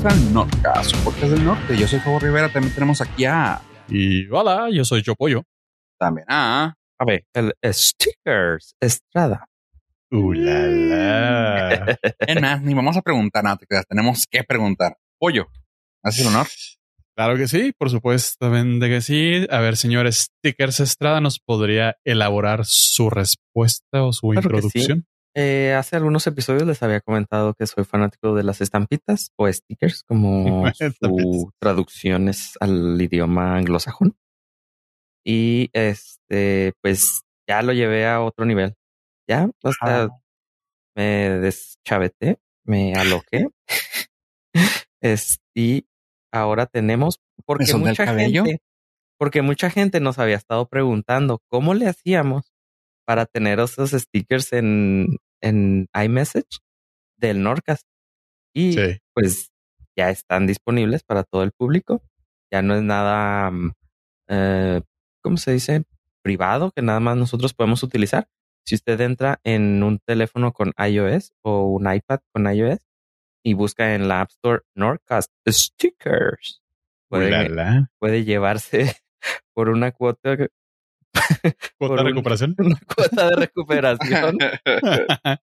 bienvenidos al Nordcast, podcast del norte. Yo soy Fabo Rivera, también tenemos aquí a... Y hola, yo soy Yo Pollo. También a... A ver, el Stickers Estrada. Uh, la, la. En más, ni vamos a preguntar nada, te quedas. Tenemos que preguntar. Pollo, ¿haces el honor? Claro que sí, por supuesto de que sí. A ver, señor Stickers Estrada, ¿nos podría elaborar su respuesta o su Claro introducción? Eh, hace algunos episodios les había comentado que soy fanático de las estampitas o stickers, como su traducción es al idioma anglosajón. Y este, pues ya lo llevé a otro nivel. Ya, Ah. me deschaveté, me aloqué. Es- y ahora tenemos, porque mucha gente, porque mucha gente nos había estado preguntando cómo le hacíamos para tener esos stickers en, en iMessage del Norcast. Y Sí. pues ya están disponibles para todo el público. Ya no es nada, mm, eh, ¿cómo se dice? Privado que nada más nosotros podemos utilizar. Si usted entra en un teléfono con iOS o un iPad con iOS y busca en la App Store Nordcast Stickers, puede, puede llevarse por una cuota, ¿Cuota de recuperación? una cuota de recuperación.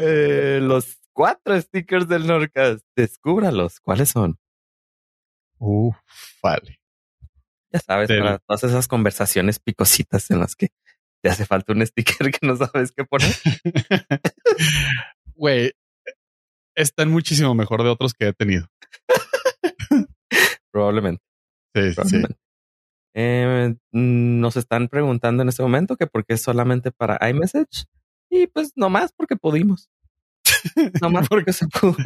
Eh, los cuatro stickers del Nordcast. Descúbralos. ¿Cuáles son? Uf, vale. Ya sabes, Del- para todas esas conversaciones picositas en las que te hace falta un sticker que no sabes qué poner. Güey, están muchísimo mejor de otros que he tenido. Probablemente. Sí, sí. Eh, mm, nos están preguntando en este momento que por qué solamente para iMessage. Y pues nomás porque pudimos. Nomás porque se pudo.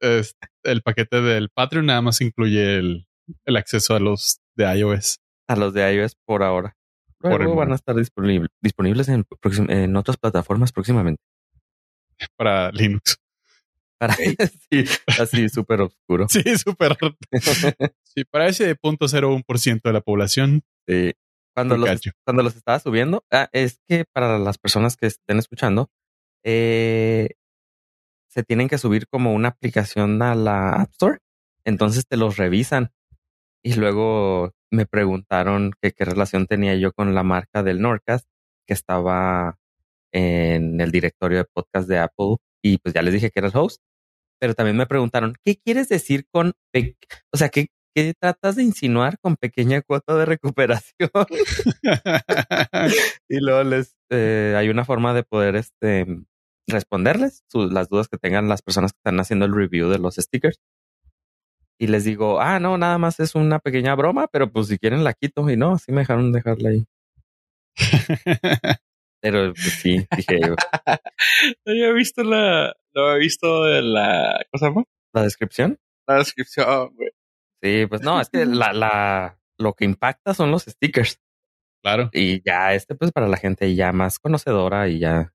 Es- el paquete del Patreon nada más incluye el, el acceso a los de iOS. A los de iOS por ahora. Por Luego van momento. a estar disponible- disponibles en, en otras plataformas próximamente. para Linux. Para, sí, así súper oscuro. Sí, súper. Sí, para ese 0.01% de la población, Sí. Cuando los, cacho. cuando los estaba subiendo, ah, es que para las personas que estén escuchando, eh, se tienen que subir como una aplicación a la App Store. Entonces te los revisan. Y luego me preguntaron que qué relación tenía yo con la marca del Nordcast que estaba en el directorio de podcast de Apple. Y pues ya les dije que era el host. Pero también me preguntaron, ¿qué quieres decir con, o sea, qué, qué tratas de insinuar con pequeña cuota de recuperación? y luego les eh, hay una forma de poder este responderles las dudas que tengan las personas que están haciendo el review de los stickers. Y les digo, ah, no, nada más es una pequeña broma, pero pues si quieren la quito. Y no, así me dejaron dejarla ahí. Pero pues, sí, dije, No había visto la... No había visto la... ¿Cómo se llama? la descripción. La descripción, güey. Sí, pues no, es que la, la, lo que impacta son los stickers. claro. Y ya este, pues para la gente ya más conocedora y ya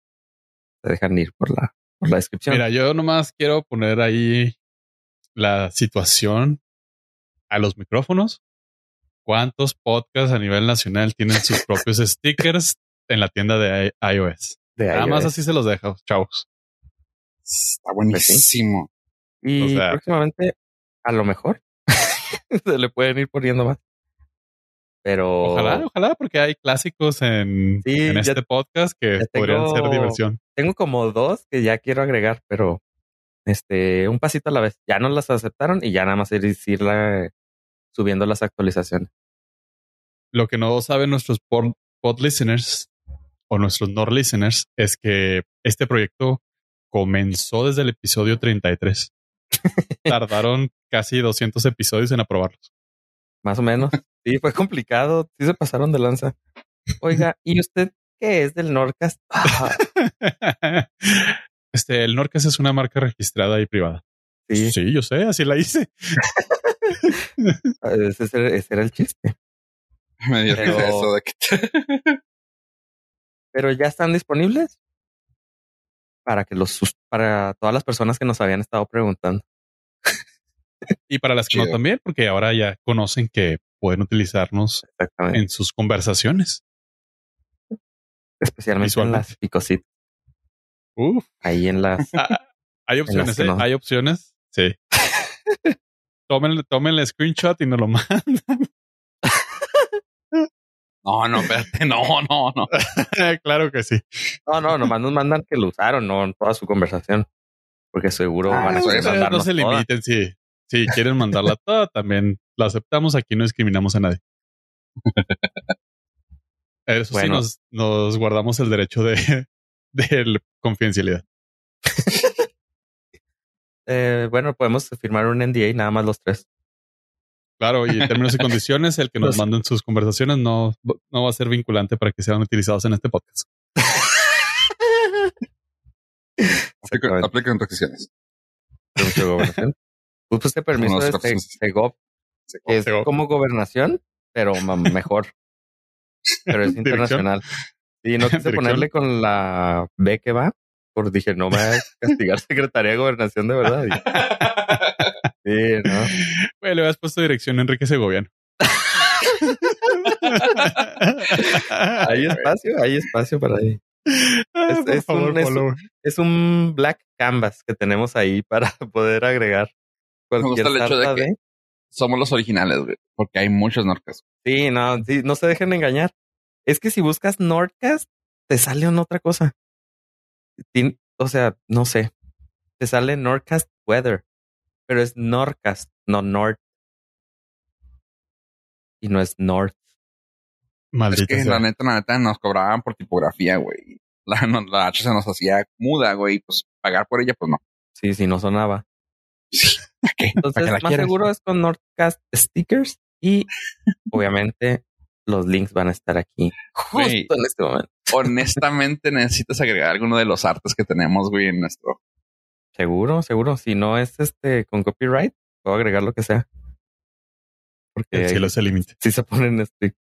se dejan ir por la, por la descripción. Mira, yo nomás quiero poner ahí la situación a los micrófonos. ¿Cuántos podcasts a nivel nacional tienen sus propios stickers en la tienda de i- iOS? de Nada más así se los dejo, chavos. Está buenísimo. Y O sea- próximamente, a lo mejor, se le pueden ir poniendo más. Pero Ojalá, ojalá, porque hay clásicos en, Sí, en ya- este podcast que podrían ser diversión. tengo como dos que ya quiero agregar, pero este, un pasito a la vez. Ya no las aceptaron y ya nada más es irla subiendo las actualizaciones. Lo que no saben nuestros pod, pod listeners o nuestros Nord listeners es que este proyecto comenzó desde el episodio 33. Tardaron casi 200 episodios en aprobarlos. Más o menos. Sí, fue complicado. Sí se pasaron de lanza. Oiga, ¿y usted qué es del Nordcast? Ah, Este, el Norcas es una marca registrada y privada. sí, Sí, yo sé, así la hice. ese, ese- ese era el chiste. Me dio Pero- eso de que... Pero ya están disponibles para que los sus- para todas las personas que nos habían estado preguntando. Y para las que no también, porque ahora ya conocen que pueden utilizarnos en sus conversaciones. Especialmente en las picositas. Uf, Ahí en las. ah, hay opciones, ¿eh? no. Hay opciones. Sí. Tomen, tomen el screenshot y nos lo mandan. No, no, espérate, no, no, no. claro que sí. No, no, nomás nos mandan que lo usaron, no en toda su conversación. Porque seguro Ah, van a eso querer es, no se limiten, sí. Si quieren mandarla toda, también la aceptamos. Aquí no discriminamos a nadie. Eso sí, Bueno. nos, nos guardamos el derecho de, de confidencialidad. Eh, bueno, podemos firmar un NDA nada más los tres. Claro, y en términos y condiciones, el que nos manden sus conversaciones no, no va a ser vinculante para que sean utilizados en este podcast. Aplica, Exactamente. aplican restricciones. Pues puse permiso de Se- Segov, que es Segov. como gobernación, pero mejor. Pero es Dirección. internacional. Y no quise Dirección. ponerle con la B que va, porque dije, no me va a castigar Secretaría de Gobernación de verdad. Sí, ¿no? Güey, le habías puesto dirección a Enrique Segoviano. Hay espacio, hay espacio para ahí. Ah, es- por es favor, un- es un black canvas que tenemos ahí para poder agregar cualquier gusta el hecho de que- de- Somos los originales, güey, porque hay muchos norcas. Sí, no, sí, no se dejen engañar. Es que si buscas Nordcast, te sale una otra cosa. O sea, no sé. Te sale Nordcast Weather, pero es Nordcast, no Nord. Y no es North. Maldita Es que sea. la neta, la neta, nos cobraban por tipografía, güey. La, no- la H se nos hacía muda, güey. Pues pagar por ella, pues no. Sí, sí, no sonaba. ¿Para qué? Entonces, ¿Para qué la más quieres? seguro es con Nordcast Stickers y obviamente los links van a estar aquí justo en este momento. Honestamente, necesitas agregar alguno de los artes que tenemos, güey, en nuestro. Seguro, seguro. Si no es este con copyright, puedo agregar lo que sea. Porque El cielo se limita. sí se ponen strict.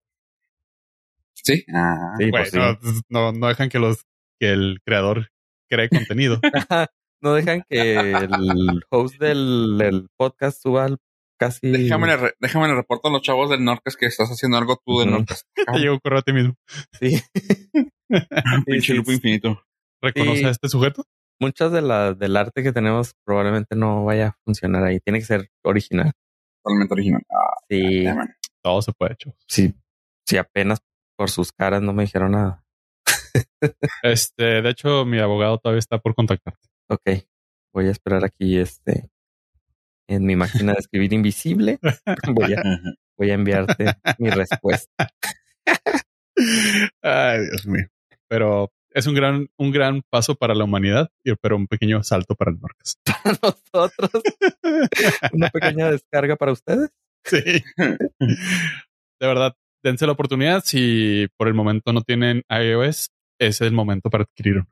Sí. Ah, Sí, Güey, pues sí. no, no, no dejan que los que el creador cree contenido. no dejan que el host del, del podcast suba al casi. Déjame, le re- déjame le reporto a los chavos del Norcas que estás haciendo algo tú del. Norcas. Te llegó correo a ti mismo. Sí. Pinche sí, lupo infinito. ¿Reconoce Sí. a este sujeto? Muchas de la, del arte que tenemos probablemente no vaya a funcionar ahí. Tiene que ser original. Totalmente original. Ah, Sí, man. Todo se puede, chavos. sí, sí, apenas por sus caras no me dijeron nada. Este, de hecho, mi abogado todavía está por contactarte. Ok, voy a esperar aquí este en mi máquina de escribir invisible. Voy a, voy a enviarte mi respuesta. Ay, Dios mío. Pero es un gran, un gran paso para la humanidad, pero un pequeño salto para el Norcas. Nosotros, una pequeña descarga para ustedes. Sí. De verdad, dense la oportunidad. Si por el momento no tienen iOS, es el momento para adquirir uno.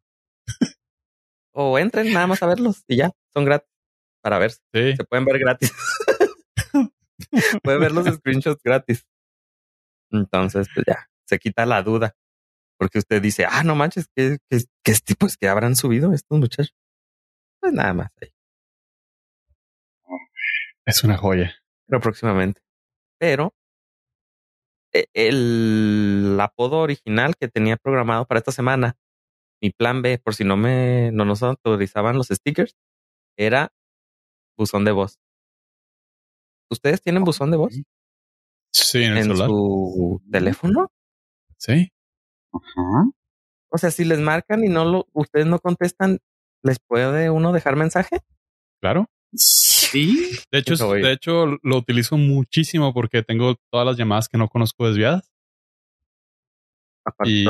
O entren nada más a verlos y ya, son gratis para ver. Sí. Se pueden ver gratis. Pueden ver los screenshots gratis. Entonces, pues ya, se quita la duda. Porque usted dice, ah, no manches, ¿qué, qué, qué es tipo es que habrán subido estos muchachos? Pues nada más ahí, Es una joya. pero próximamente. Pero e- el apodo original que tenía programado para esta semana, mi plan B, por si no me no nos autorizaban los stickers, era buzón de voz. ¿Ustedes tienen buzón de voz Sí, en el en celular. su teléfono? Sí. Ajá. O sea, si les marcan y no lo, ustedes no contestan, ¿les puede uno dejar mensaje? Claro. Sí. De hecho, oye. de hecho, lo utilizo muchísimo porque tengo todas las llamadas que no conozco desviadas. Aparte, Y-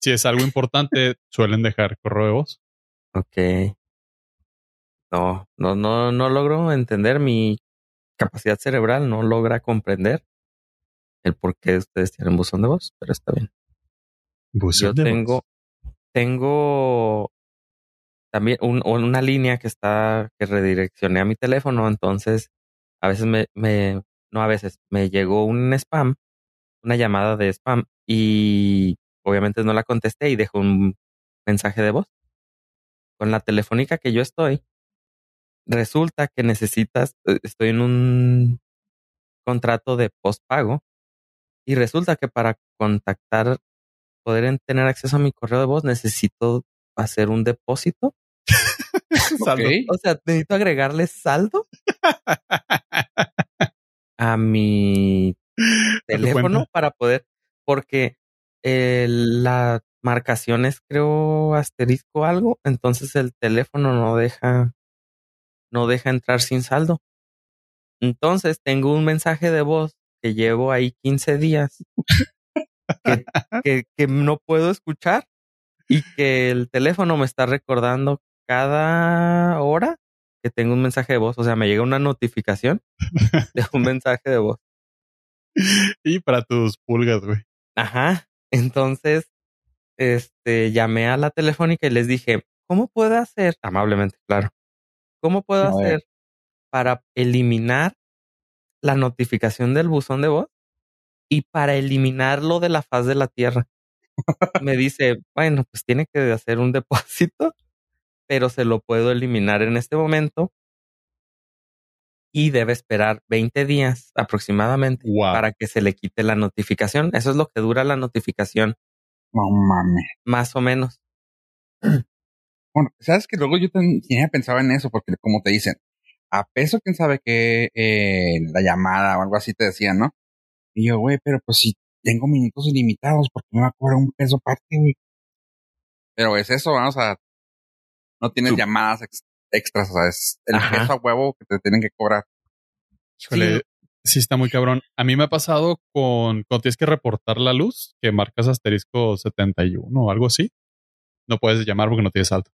Si es algo importante, suelen dejar correo de voz. ok. No, no, no, no logro entender mi capacidad cerebral, no logra comprender el por qué ustedes tienen buzón de voz, pero está bien. Yo tengo, tengo también un- una línea que está, que redireccioné a mi teléfono, entonces a veces me, me, no a veces, me llegó un spam, una llamada de spam y obviamente no la contesté y dejó un mensaje de voz. Con la telefónica que yo estoy, resulta que necesitas, eh, estoy en un contrato de postpago y resulta que para contactar, poder en- tener acceso a mi correo de voz, necesito hacer un depósito Saldo. Ok. O sea, necesito agregarle saldo a mi teléfono para poder, porque eh, la marcación es creo asterisco algo, entonces el teléfono no deja, no deja entrar sin saldo. Entonces tengo un mensaje de voz que llevo ahí 15 días que, que, que no puedo escuchar y que el teléfono me está recordando cada hora que tengo un mensaje de voz. O sea, me llega una notificación de un mensaje de voz. Y para tus pulgas, güey. Ajá. Entonces, este, llamé a la telefónica y les dije, ¿cómo puedo hacer? Amablemente, claro. ¿Cómo puedo hacer para eliminar la notificación del buzón de voz y para eliminarlo de la faz de la tierra? Me dice, bueno, pues tiene que hacer un depósito, pero se lo puedo eliminar en este momento y debe esperar 20 días aproximadamente Wow. para que se le quite la notificación. Eso es lo que dura la notificación, No mames. más o menos. Bueno, sabes que luego yo ten- tenía pensado en eso, porque como te dicen, a peso, quién sabe que eh, la llamada o algo así te decían, ¿no? Y yo, güey, pero pues si tengo minutos ilimitados, porque me va a cobrar un peso aparte, güey? Pero es eso, vamos a. No tienes llamadas ex- extras, o sea, es el Ajá. peso a huevo que te tienen que cobrar. Híjole, sí. está muy cabrón. A mí me ha pasado con cuando tienes que reportar la luz, que marcas asterisco 71 o algo así. No puedes llamar porque no tienes saldo.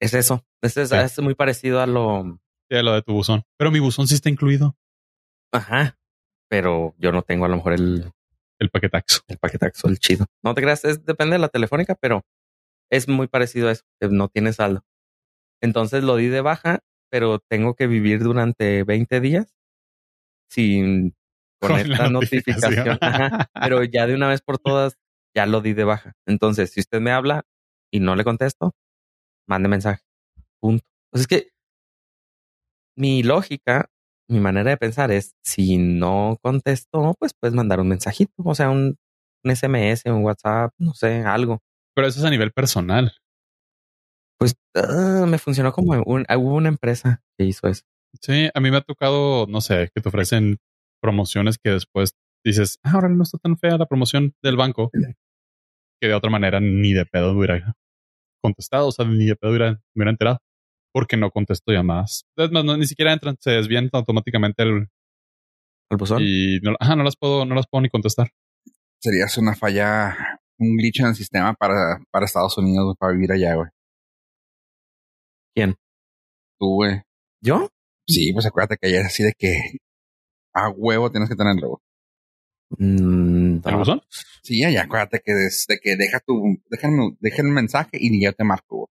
Es eso. Es, es, Sí. es muy parecido a lo. Sí, lo de tu buzón. Pero mi buzón sí está incluido. Ajá. Pero yo no tengo a lo mejor el, El paquetaxo. el paquetaxo, el chido. No te creas, es, depende de la telefónica, pero es muy parecido a eso, que no tiene saldo. Entonces lo di de baja, pero tengo que vivir durante 20 días sin con, Con esta notificación. notificación. Ajá. Pero ya de una vez por todas, ya lo di de baja. Entonces, si usted me habla y no le contesto, mande mensaje. Punto. Pues es que mi lógica, mi manera de pensar es, si no contesto, pues puedes mandar un mensajito, o sea, un, un SMS, un WhatsApp, no sé, algo. Pero eso es a nivel personal. Pues ah, me funcionó como un, hubo una empresa que hizo eso. Sí, a mí me ha tocado, no sé, que te ofrecen promociones que después dices, ah, ahora no está tan fea la promoción del banco, que de otra manera ni de pedo hubiera contestado, o sea, ni de pedo hubiera, me hubiera enterado, porque no contesto llamadas. Es más, no, ni siquiera entran, se desvían automáticamente el, ¿El buzón? y no, ajá, no las puedo, no las puedo ni contestar. Serías una falla, un glitch en el sistema para, para Estados Unidos, para vivir allá, güey. ¿Quién? Tú, güey. ¿Yo? Sí, pues acuérdate que allá es así de que a huevo tienes que tenerlo, güey. Mm, ¿El buzón? Sí, allá acuérdate que desde que deja tu, déjame, deja el mensaje y ya te marco, güey.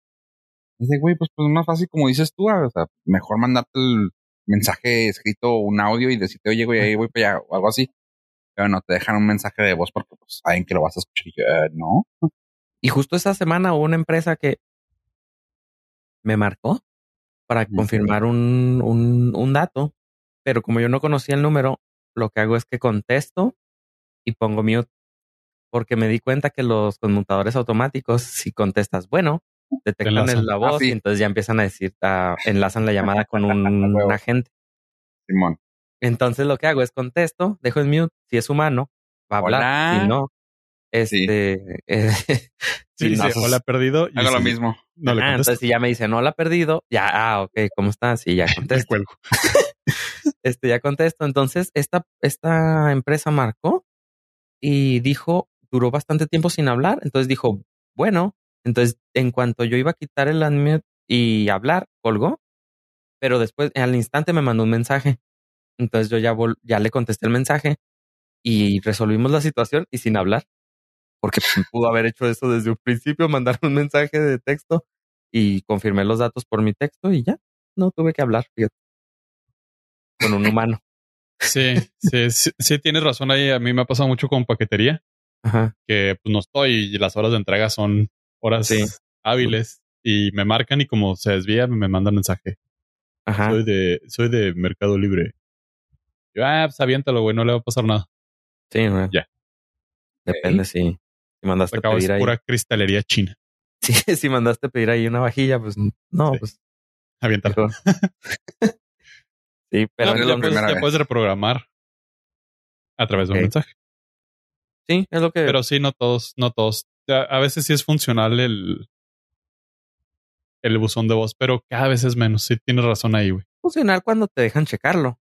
Dice, güey, pues, pues más fácil como dices tú, o sea, mejor mandarte el mensaje escrito, un audio y decirte, oye, güey, ahí voy para allá o algo así. Pero no te dejan un mensaje de voz porque pues saben que lo vas a escuchar y yo, "Eh, no. Y justo esa semana hubo una empresa que me marcó para confirmar un, un, un dato, pero como yo no conocía el número, lo que hago es que contesto y pongo mute, porque me di cuenta que los conmutadores automáticos, si contestas bueno, detectan enlazan. la voz Ah, sí. y entonces ya empiezan a decir, ah, enlazan la llamada con un agente. Simón. Entonces lo que hago es contesto, dejo en mute, si es humano, va a hablar, Hola. si no, este, eh, Sí, si no, dice, pues, hola perdido. y Hago lo mismo. No le Ah, entonces si ya me dicen hola perdido, ya, ah, ok, ¿cómo estás? Sí, ya contesto. cuelgo. este, ya contesto. Entonces, esta, esta empresa marcó y dijo, duró bastante tiempo sin hablar. Entonces dijo, bueno, entonces en cuanto yo iba a quitar el unmute y hablar, colgó, pero después al instante me mandó un mensaje. Entonces yo ya, vol- ya le contesté el mensaje y resolvimos la situación y sin hablar, porque pudo haber hecho eso desde un principio, mandar un mensaje de texto y confirmé los datos por mi texto y ya, no tuve que hablar, fíjate, con un humano. Sí, sí, sí, sí, tienes razón ahí. A mí me ha pasado mucho con paquetería, Ajá. que pues no estoy y las horas de entrega son horas Sí. hábiles y me marcan y como se desvía me mandan mensaje. Ajá. Soy de, soy de Mercado Libre. Yo, ah, pues aviéntalo, güey, no le va a pasar nada. Sí, güey. Ya. Depende si, si mandaste a pedir ahí. pura cristalería china. Sí, si mandaste pedir ahí una vajilla, pues no, Sí. pues Aviéntalo. sí, pero No, la puedes, vez. puedes reprogramar a través de un mensaje. sí, es lo que Pero sí, no todos, no todos. A, a veces sí es funcional el, el buzón de voz, pero cada vez es menos. Sí, tienes razón ahí, güey. funcionar cuando te dejan checarlo.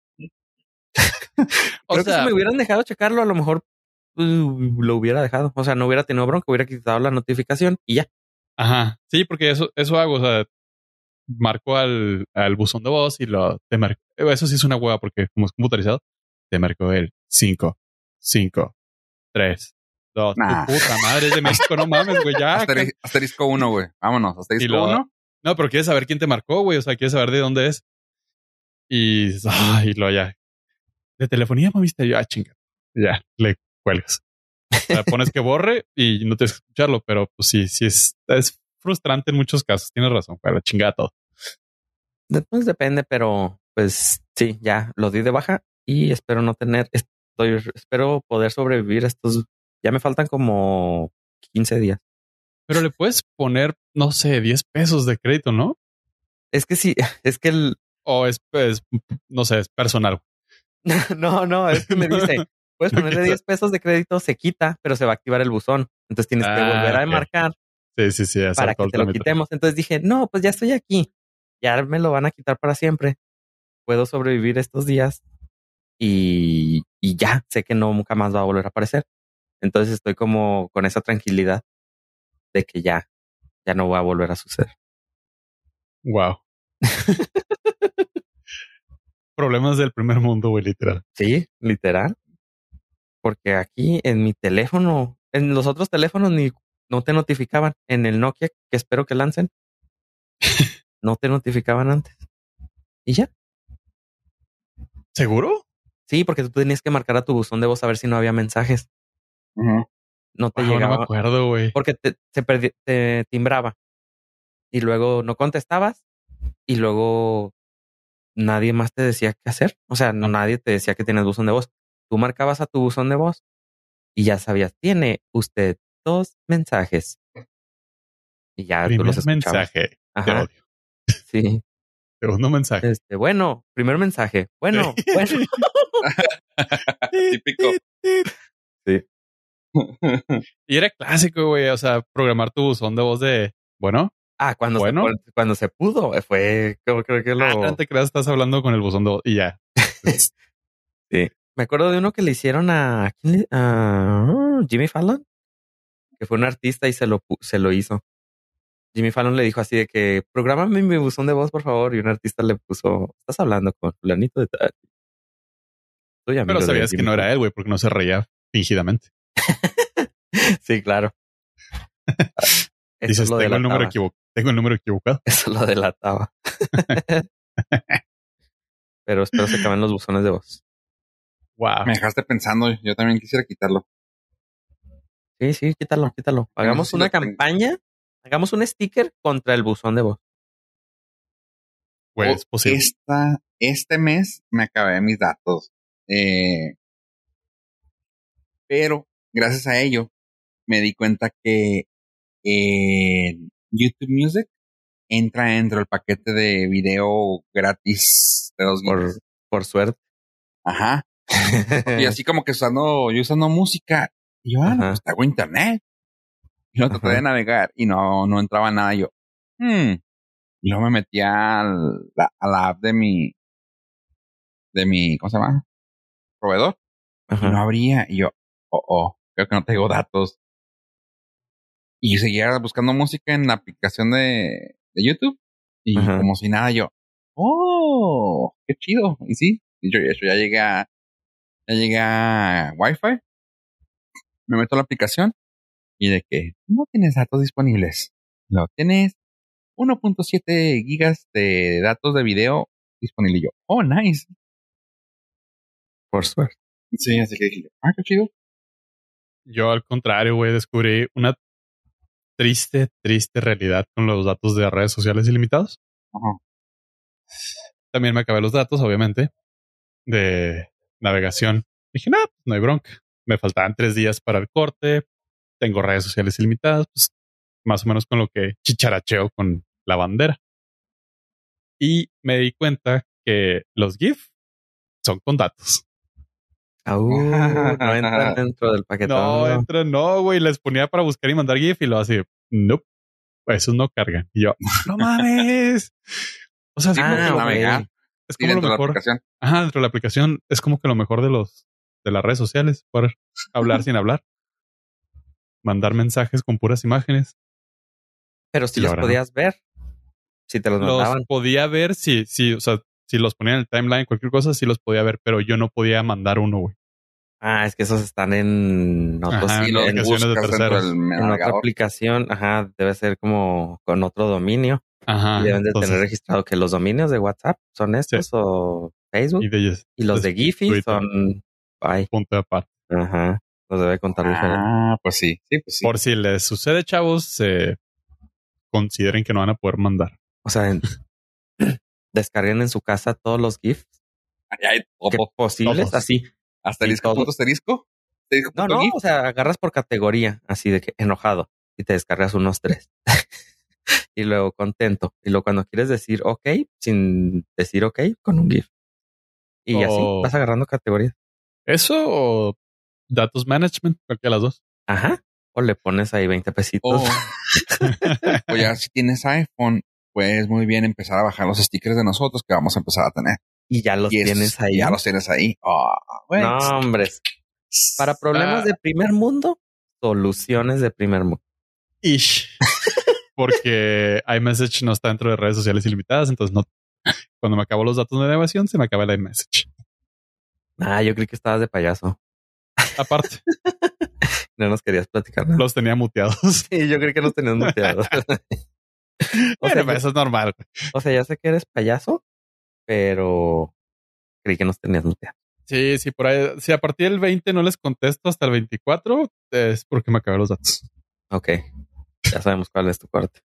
O Creo que sea, si me hubieran dejado checarlo, a lo mejor uh, lo hubiera dejado. O sea, no hubiera tenido bronca, hubiera quitado la notificación y ya. ajá. Sí, porque eso, eso hago. O sea, marco al, al buzón de voz y lo te marco. Eso sí es una hueva porque como es computarizado, te marco el 5, 5, 3, 2. Nah. Puta madre, es de México, no mames, güey. Ya. Asteri- asterisco 1, güey. Vámonos, asterisco lo- 1. No, pero quieres saber quién te marcó, güey. O sea, quieres saber de dónde es. Y, ay, lo ya. De telefonía, moviste yo, ah, chinga. Ya, le cuelgas. O sea, pones que borre y no tienes que escucharlo, pero pues sí, sí es, es frustrante en muchos casos. Tienes razón, pero chingada todo. Después depende, pero pues sí, ya lo di de baja y espero no tener, estoy, espero poder sobrevivir estos, ya me faltan como 15 días. Pero le puedes poner, no sé, 10 pesos de crédito, ¿no? Es que sí, es que el, O es, es, no sé, es personal. no, no, es que me dice, puedes ponerle quita. 10 pesos de crédito, se quita, pero se va a activar el buzón. Entonces tienes que Ah, volver a marcar Sí, sí, sí. para que te lo quitemos. Entonces dije, no, pues ya estoy aquí. Ya me lo van a quitar para siempre. Puedo sobrevivir estos días y, y ya sé que no nunca más va a volver a aparecer. Entonces estoy como con esa tranquilidad de que ya, ya no va a volver a suceder. Wow. Problemas del primer mundo, güey, literal. Sí, literal. Porque aquí en mi teléfono, en los otros teléfonos ni no te notificaban. En el Nokia, que espero que lancen, no te notificaban antes. Y ya. ¿Seguro? Sí, porque tú tenías que marcar a tu buzón de voz a ver si no había mensajes. No te Wow, no me llegaba acuerdo, güey. porque te, se perdi- te timbraba y luego no contestabas y luego nadie más te decía qué hacer. O sea, no, nadie te decía que tienes buzón de voz. Tú marcabas a tu buzón de voz y ya sabías, tiene usted dos mensajes. Y ya tú Primer los escuchabas. mensaje. Te Ajá, odio. sí. Segundo mensaje. Este, bueno, primer mensaje. Bueno, bueno. Típico. Y era clásico, güey. O sea, programar tu buzón de voz de, bueno, Ah, cuando, Bueno. se, cuando se pudo, eh, fue, creo, creo que lo... ah, te creas, estás hablando con el buzón de voz y ya. Me acuerdo de uno que le hicieron a, ¿a quién le- a Jimmy Fallon, que fue un artista y se lo, se lo hizo. Jimmy Fallon le dijo así de que, prográmame mi buzón de voz, por favor. Y un artista le puso, estás hablando con fulanito de tal. Pero sabías que no era Fallon". él, güey, porque no se reía fingidamente. Sí, claro. Dices, lo tengo el número. Tengo el número equivocado. Eso lo delataba. Pero espero se acaben los buzones de voz. Wow. Me dejaste pensando, yo también quisiera quitarlo. Sí, sí, quítalo, quítalo. Hagamos una campaña, hagamos un sticker contra el buzón de voz. Güey, O- es posible. Esta, este mes me acabé mis datos. Eh, pero gracias a ello me di cuenta que en YouTube Music entra dentro del paquete de video gratis de dos Por, gigas. por suerte. Ajá. Y así como que usando, yo usando música. Y yo, ah, no, pues hago internet. Y lo traté Ajá. de navegar y no, no entraba nada. Yo, hmm. Y luego me metí al- la- a la app de mi, de mi, ¿cómo se llama? Proveedor. Y no abría. Y yo, oh, oh, creo que no tengo datos. Y seguía buscando música en la aplicación de, de YouTube. Y Ajá. como si nada, yo, oh, qué chido. Y sí, y yo, ya llegué a, ya llegué a Wi-Fi. Me meto a la aplicación y de que no tienes datos disponibles. No, tienes 1.7 gigas de datos de video disponible. Y yo, oh, nice. Por suerte. Sí, así que dije, ah, qué chido. Yo al contrario, güey, descubrí una triste, triste realidad con los datos de redes sociales ilimitados. Ajá. También me acabé los datos, obviamente, de navegación. Dije, no, pues no hay bronca. Me faltaban tres días para el corte. Tengo redes sociales ilimitadas. Pues más o menos con lo que chicharacheo con la bandera. Y me di cuenta que los GIF son con datos. Au, no entran dentro del paquete. No, entran, no, güey. Les ponía para buscar y mandar GIF y lo así, nope, esos no cargan. Y yo, no mames. O sea, sí, Ah, como que- navegar. es Sí, como lo de mejor. aplicación. Ajá, dentro de la aplicación es como que lo mejor de los de las redes sociales, poder hablar sin hablar, mandar mensajes con puras imágenes. Pero si Y los no. podías ver, si te los Los mandaban. podía ver si, si, o sea, si los ponía en el timeline, cualquier cosa, sí los podía ver, pero yo no podía mandar uno, güey. Ah, es que esos están en otros Ajá, Y en de en otra aplicación, ajá, debe ser como con otro dominio. Ajá. y deben de entonces, tener registrado que los dominios de WhatsApp son estos o Facebook. y Y, de ellos, los de Giphy son bye. punto de aparte. Ajá. Los debe contar diferente. Ah, pues sí, sí, pues sí. Por si les sucede, chavos, se consideren que no van a poder mandar. O sea, en- descarguen en su casa todos los GIFs hay que posibles, todos. así. Asterisco, todo. punto asterisco. asterisco, No, punto no, gif. o sea, agarras por categoría, así de que enojado, y te descargas unos tres. y luego contento. Y luego cuando quieres decir ok, sin decir ok, con un GIF. Y así Oh. vas agarrando categorías. ¿Eso o datos management? Cualquiera de las dos. Ajá. O le pones ahí 20 pesitos. O, o ya si tienes iPhone, puedes muy bien empezar a bajar los stickers de nosotros que vamos a empezar a tener. Y ya los Y es- tienes ahí. Ya los tienes ahí. Ah, güey. no, hombres. Para problemas Ah. de primer mundo, soluciones de primer mundo. Ish. Porque iMessage no está dentro de redes sociales ilimitadas, entonces no. Cuando me acabo los datos de navegación, se me acaba el iMessage. Ah, yo creí que estabas de payaso. Aparte, No nos querías platicar nada. los tenía muteados. Sí, yo creí que los tenías muteados. o, sea, Pero eso es normal. o sea, ya sé que eres payaso, pero creí que nos tenías muteados. Sí, sí, por ahí. Si a partir del 20 no les contesto hasta el 24, es porque me acabé los datos. Ok. Ya sabemos cuál es tu corte.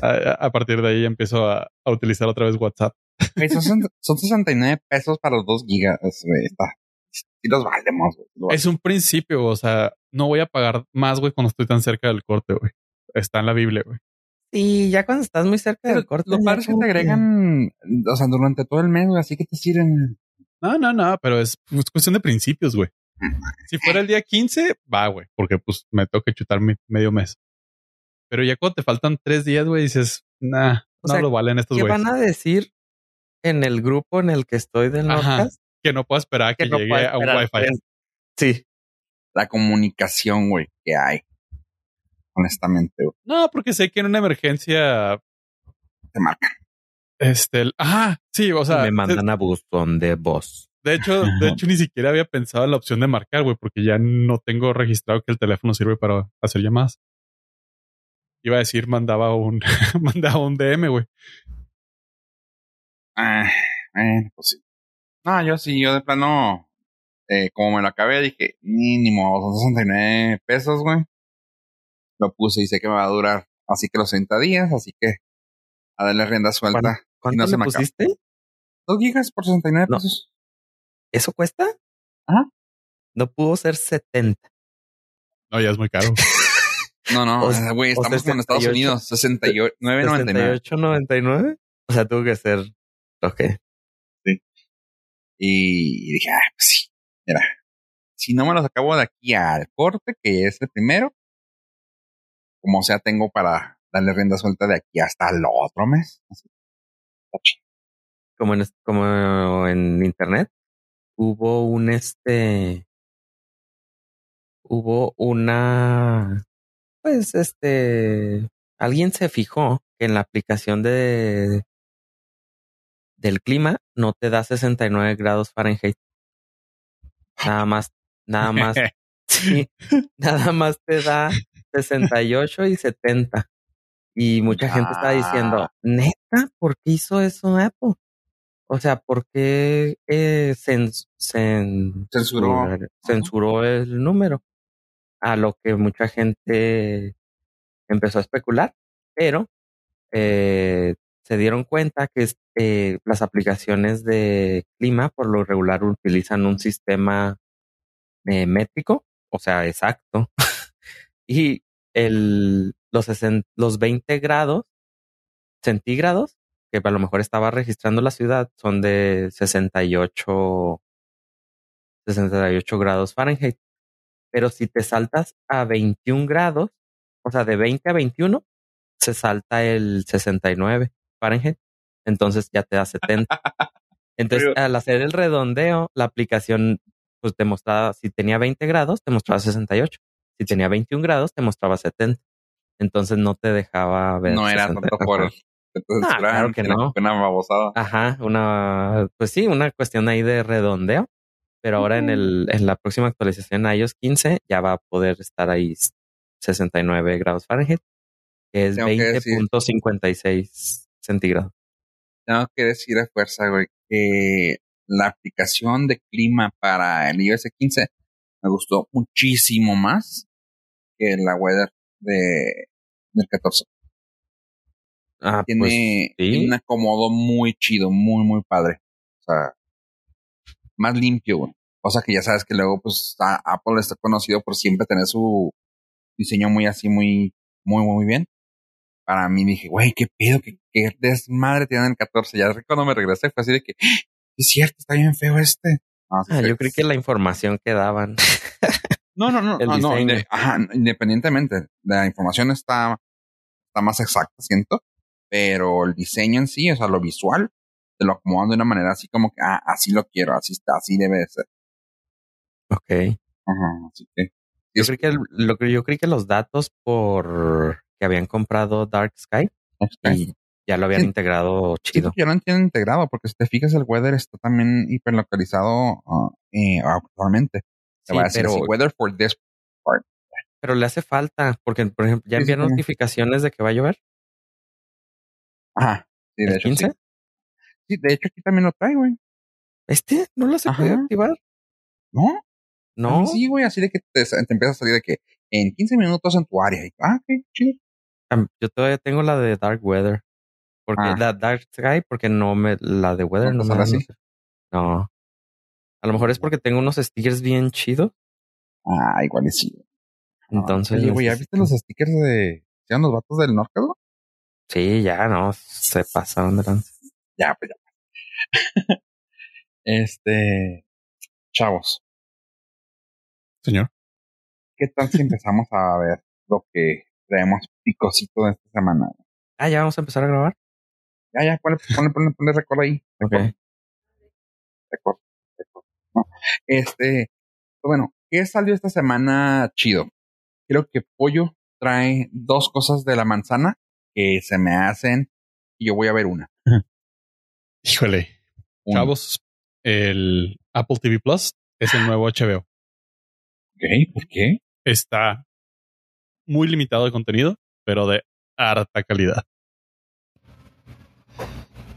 A, a- a partir de ahí empiezo a, a utilizar otra vez WhatsApp. Güey, son, sesenta- son 69 pesos para los 2 gigas. güey. Está. Sí los valemos. güey. Lo- Es un principio, o sea, no voy a pagar más, güey, cuando estoy tan cerca del corte, güey. Está en la Biblia, güey. Sí, ya cuando estás muy cerca Pero del corte. Lo ya padre es que como te agregan, o sea, durante todo el mes, güey, así que te sirven. No, no, no, pero es pues, cuestión de principios, güey. Si fuera el día 15, va, güey, porque pues me toca chutar mi medio mes. Pero ya cuando te faltan tres días, güey, dices, nah, O no sea, lo valen estos ¿Qué güeyes. van a decir en el grupo en el que estoy del Ajá, Nordcast? Que no puedo esperar a que, no llegue a un. Wi-Fi. Sí. La comunicación, güey, que hay. Honestamente, güey. No, porque sé que en una emergencia, Te marcan. este, el- ajá, sí, o sea, me mandan a buzón de voz. de hecho, de hecho, ni siquiera había pensado en la opción de marcar, güey, porque ya no tengo registrado que el teléfono sirve para hacer llamadas. Iba a decir, mandaba un, mandaba un DM, güey. Ah, bueno, pues sí. No, yo sí, yo de plano, eh, como me lo acabé, dije, mínimo, son 69 pesos, güey. Lo puse y sé que me va a durar, así que los 30 días, así que a darle rienda suelta. ¿Cuánto no se me acaba. pusiste? 2 gigas por 69 No. pesos. ¿Eso cuesta? Ajá. No pudo ser 70. No, ya es muy caro. No, no, O- eh, güey, estamos como en Estados 68. Unidos, 69.99. 68.99. O sea, tuvo que ser. Ok. Y dije, ah, pues sí, mira, si no me los acabo de aquí al corte, que es el primero, como sea, tengo para darle rienda suelta de aquí hasta el otro mes. Así. Como en, como en internet, hubo un este. Hubo una. Pues este. Alguien se fijó que en la aplicación de. del clima no te da 69 grados Fahrenheit. Nada más, nada más Sí, nada más te da 68 y 70. Y mucha gente está diciendo, neta, ¿por qué hizo eso Apple? O sea, ¿por qué eh, cens- cen- Censuró. censuró el número? A lo que mucha gente empezó a especular, pero eh, se dieron cuenta que eh, las aplicaciones de clima por lo regular utilizan un sistema eh, métrico, o sea, exacto. y el, los, los 20 grados centígrados, que a lo mejor estaba registrando la ciudad, son de 68, 68 grados Fahrenheit. Pero si te saltas a 21 grados, o sea, de 20 a 21, se salta el 69 Fahrenheit. Entonces ya te da 70. Entonces, al hacer el redondeo, la aplicación pues te mostraba, si tenía 20 grados, te mostraba 68. Si tenía 21 grados, te mostraba 70. Entonces no te dejaba ver. No era 60. tanto por. Entonces, Ah, claro que no. Una babosada. Ajá, una, pues sí, una cuestión ahí de redondeo. Pero ahora en el, en la próxima actualización a iOS 15 ya va a poder estar ahí 69 grados Fahrenheit, que es Tengo que decir- 20.56 centígrados. Tengo que decir a fuerza, güey, que la aplicación de clima para el iOS 15 me gustó muchísimo más que la weather de, del 14. Ah, Tiene, pues sí. tiene un acomodo muy chido, muy, muy padre. O sea, más limpio, güey. Cosa que ya sabes que luego, pues, a- Apple está conocido por siempre tener su diseño muy así, muy, muy, muy bien. Para mí dije, güey, qué pedo, qué, qué desmadre tiene el 14. Ya cuando me regresé fue así de que, "Ah, es cierto, está bien feo este. Ah, se- yo creí que la información que daban. no, no, no, el no, no, diseño. inde- ajá, independientemente, la información está, está más exacta, siento, pero el diseño en sí, o sea, lo visual, te lo acomodan de una manera así como que, ah, así lo quiero, así está, así debe de ser. Ok. Ajá, así que, Yo Es- creí que el- lo yo creí que los datos por que habían comprado Dark Sky y ya lo habían Sí. integrado Sí, chido. porque ya lo tienen integrado, porque si te fijas, el weather está también hiperlocalizado eh, actualmente. Te Sí, va a decir pero, weather for this part. pero le hace falta porque, por ejemplo, ya Sí, sí, envían notificaciones de que va a llover. Ajá, sí, de ¿El hecho, 15? sí. Sí, de hecho aquí también lo trae, güey. Este no lo se puede activar. ¿No? No. sí, güey, así de que te, te empieza a salir de que en 15 minutos en tu área. Y, ah, ok, chido. Yo todavía tengo la de Dark Weather. Porque Ah. la Dark Sky, porque no me, la de Weather ¿No no, me así? No. A lo mejor es porque tengo unos stickers bien chidos. Ah, igual y sí. Entonces. Oye, güey, ¿ya viste los stickers de... ¿Sean los vatos del norte, güey? Sí, ya no. Se pasaron de lanza. Ya, pues ya. este... Chavos, Señor. ¿qué tal si empezamos a ver lo que traemos picosito de esta semana? Ah, ya vamos a empezar a grabar. Ya, ya, ponle, ponle, ponle, ponle record ahí. Ok. Record, record. No. Este, bueno, ¿qué salió esta semana chido? Creo que Pollo trae dos cosas de la manzana que se me hacen y yo voy a ver una. Híjole. Una. Chavos, el Apple TV Plus es el nuevo HBO. Ok, ¿por qué? Está muy limitado de contenido, pero de harta calidad.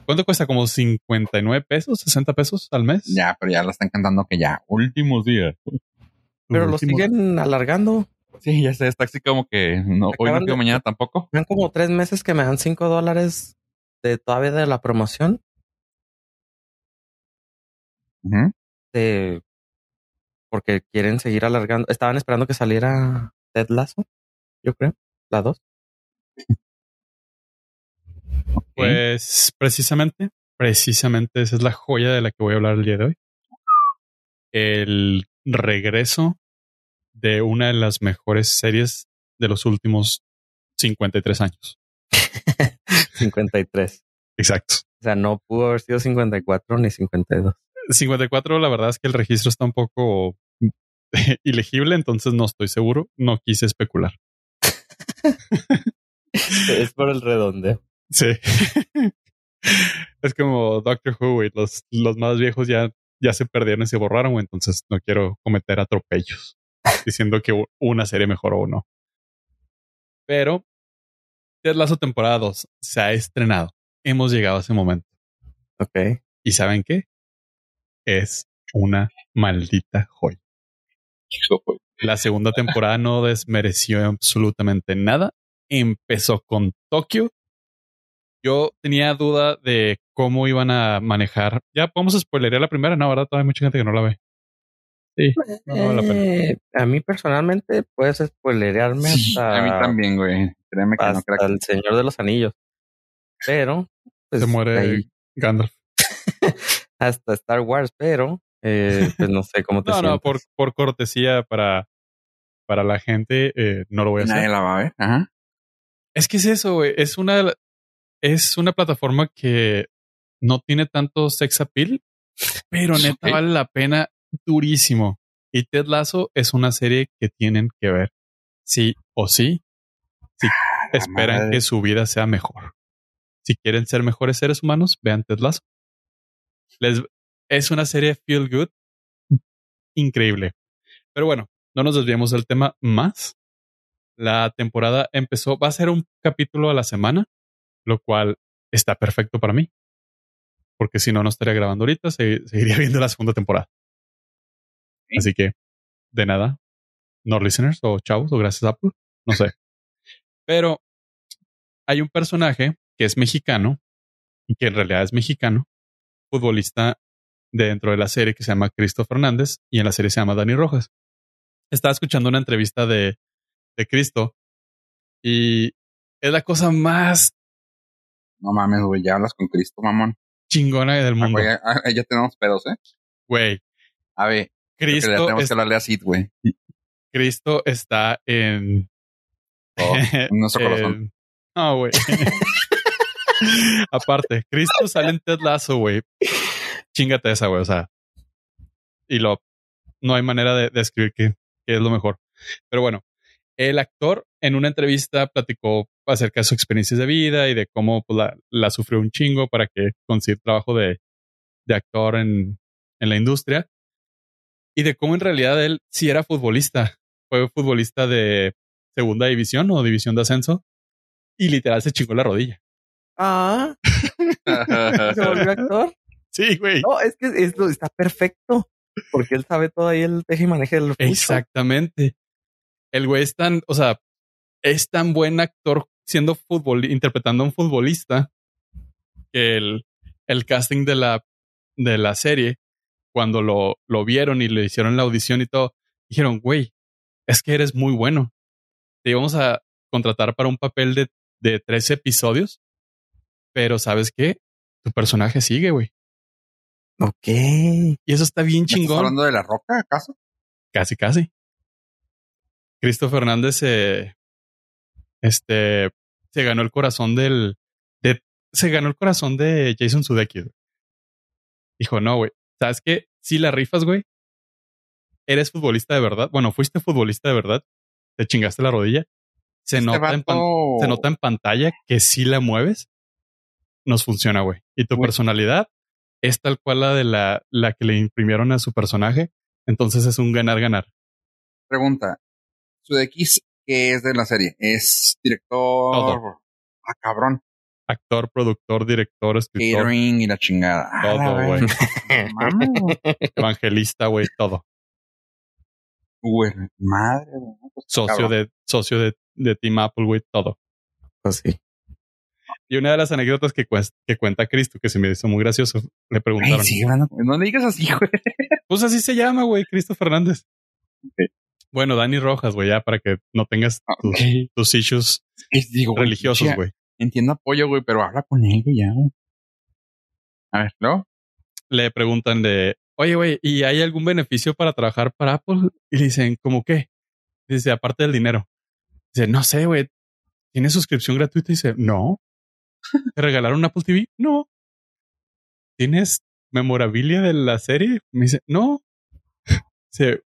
¿Cuánto cuesta? ¿Como 59 pesos? ¿60 pesos al mes? Ya, pero ya la están cantando que ya, últimos días. Pero lo siguen alargando. Sí, ya sé, está así como que no, hoy no de- mañana tampoco. Me dan como tres meses que me dan cinco dólares de todavía de la promoción. De, porque quieren seguir alargando. Estaban esperando que saliera Ted Lasso, yo creo. La dos. Pues precisamente, precisamente esa es la joya de la que voy a hablar el día de hoy. El regreso de una de las mejores series de los últimos 53 años. 53. Exacto. O sea, no pudo haber sido 54 ni 52. 54, la verdad es que el registro está un poco ilegible, entonces no estoy seguro. No quise especular. es por el redondeo. Sí. es como Doctor Who. Los, los más viejos ya, ya se perdieron y se borraron, güey. Entonces no quiero cometer atropellos diciendo que una serie mejoró o no. Pero Ted Lasso temporada 2 se ha estrenado. Hemos llegado a ese momento. Ok. ¿Y saben qué? Es una maldita joya. La segunda temporada no desmereció absolutamente nada. Empezó con Tokio. Yo tenía duda de cómo iban a manejar. Ya podemos spoilerear la primera, no, ¿verdad? Todavía hay mucha gente que no la ve. Sí, no vale la pena. Eh, a mí personalmente puedes spoilerearme Sí, hasta, a mí también, güey. Créeme que no hasta creo que... el Señor de los Anillos. Pero pues, Se muere ahí- Gandalf. hasta Star Wars, pero eh, pues no sé cómo te No, sientes. no, por, por cortesía para, para la gente, eh, no lo voy a hacer. Nadie la va a ver. Ajá. Es que es eso, güey. Es una, es una plataforma que no tiene tanto sex appeal, pero neta vale la pena durísimo. Y Ted Lasso es una serie que tienen que ver. Sí o sí. Si esperan madre. que su vida sea mejor. Si quieren ser mejores seres humanos, vean Ted Lasso. Les, es una serie feel good increíble. Pero bueno, no nos desviemos del tema más. La temporada empezó, va a ser un capítulo a la semana, lo cual está perfecto para mí. Porque si no, no estaría grabando ahorita, se- seguiría viendo la segunda temporada. Así que, de nada, no listeners o chavos o gracias Apple, no sé. Pero hay un personaje que es mexicano y que en realidad es mexicano, futbolista dentro de la serie que se llama Cristo Fernández y en la serie se llama Dani Rojas. Estaba escuchando una entrevista de, de Cristo y es la cosa más No mames, güey. Ya hablas con Cristo, mamón. chingona del Ah, mundo. güey, ah, ya tenemos pedos, ¿eh? Güey, A ver, que ya Cristo, tenemos es- que hablarle a Sid, güey. Cristo está en, Todo, en nuestro corazón. No, güey. Aparte, Cristo sale en Ted Lasso, güey. Chingate esa, güey. O sea, y lo no hay manera de, de escribir qué qué es lo mejor. Pero bueno, el actor en una entrevista platicó acerca de sus experiencias de vida y de cómo pues, la, la sufrió un chingo para que conseguir trabajo de, de actor en, en la industria y de cómo en realidad él sí era futbolista. Fue futbolista de segunda división o división de ascenso y literal se chingó la rodilla. Ah, se volvió actor. Sí, güey. No, es que esto está perfecto. Porque él sabe todo ahí el teje y maneje del. Exactamente. El güey es tan, o sea, es tan buen actor siendo fútbol, interpretando a un futbolista que el, el casting de la, de la serie, cuando lo, lo vieron y le hicieron la audición y todo, dijeron, güey, es que eres muy bueno. Te íbamos a contratar para un papel de, de tres episodios, pero ¿sabes qué? Tu personaje sigue, güey. Ok. Y eso está bien ¿Me ¿Estás chingón. hablando de la roca, acaso? Casi, casi. Cristo Fernández se, este, se ganó el corazón del, de, se ganó el corazón de Jason Sudeikis. güey. Dijo, no, güey, ¿sabes qué? Si la rifas, güey, eres futbolista de verdad. Bueno, fuiste futbolista de verdad. Te chingaste la rodilla. Se, Este nota, en se nota en pantalla que si la mueves, nos funciona, güey. Y tu Güey. personalidad es tal cual la de la, la que le imprimieron a su personaje. Entonces es un ganar-ganar. Pregunta. Sudeikis, ¿qué es de la serie? ¿Es director? Todo. Ah, cabrón. actor, productor, director, escritor, Catering y la chingada. Ah, todo, güey. Evangelista, güey, todo. Güey, madre. Pues, Socio cabrón. de, socio de, de Team Apple, güey, todo. Pues sí. Y una de las anécdotas que, que cuenta Cristo, que se me hizo muy gracioso, le preguntaron. Ay, sí, hablando- no le digas así, güey. Pues así se llama, güey, Cristo Fernández. Bueno, Dani Rojas, güey, ya para que no tengas tus, Ok. tus issues Es- digo, güey, religiosos, güey. Entiendo apoyo, güey, pero habla con él, güey, ya. A ver, ¿no? Le preguntan de, oye, güey, ¿y hay algún beneficio para trabajar para Apple? Y le dicen, ¿cómo qué? Dice, aparte del dinero. Dice, no sé, güey. ¿Tienes suscripción gratuita? Y dice, no. ¿Te regalaron Apple TV? No. ¿Tienes memorabilia de la serie? Me dice, no. Dice,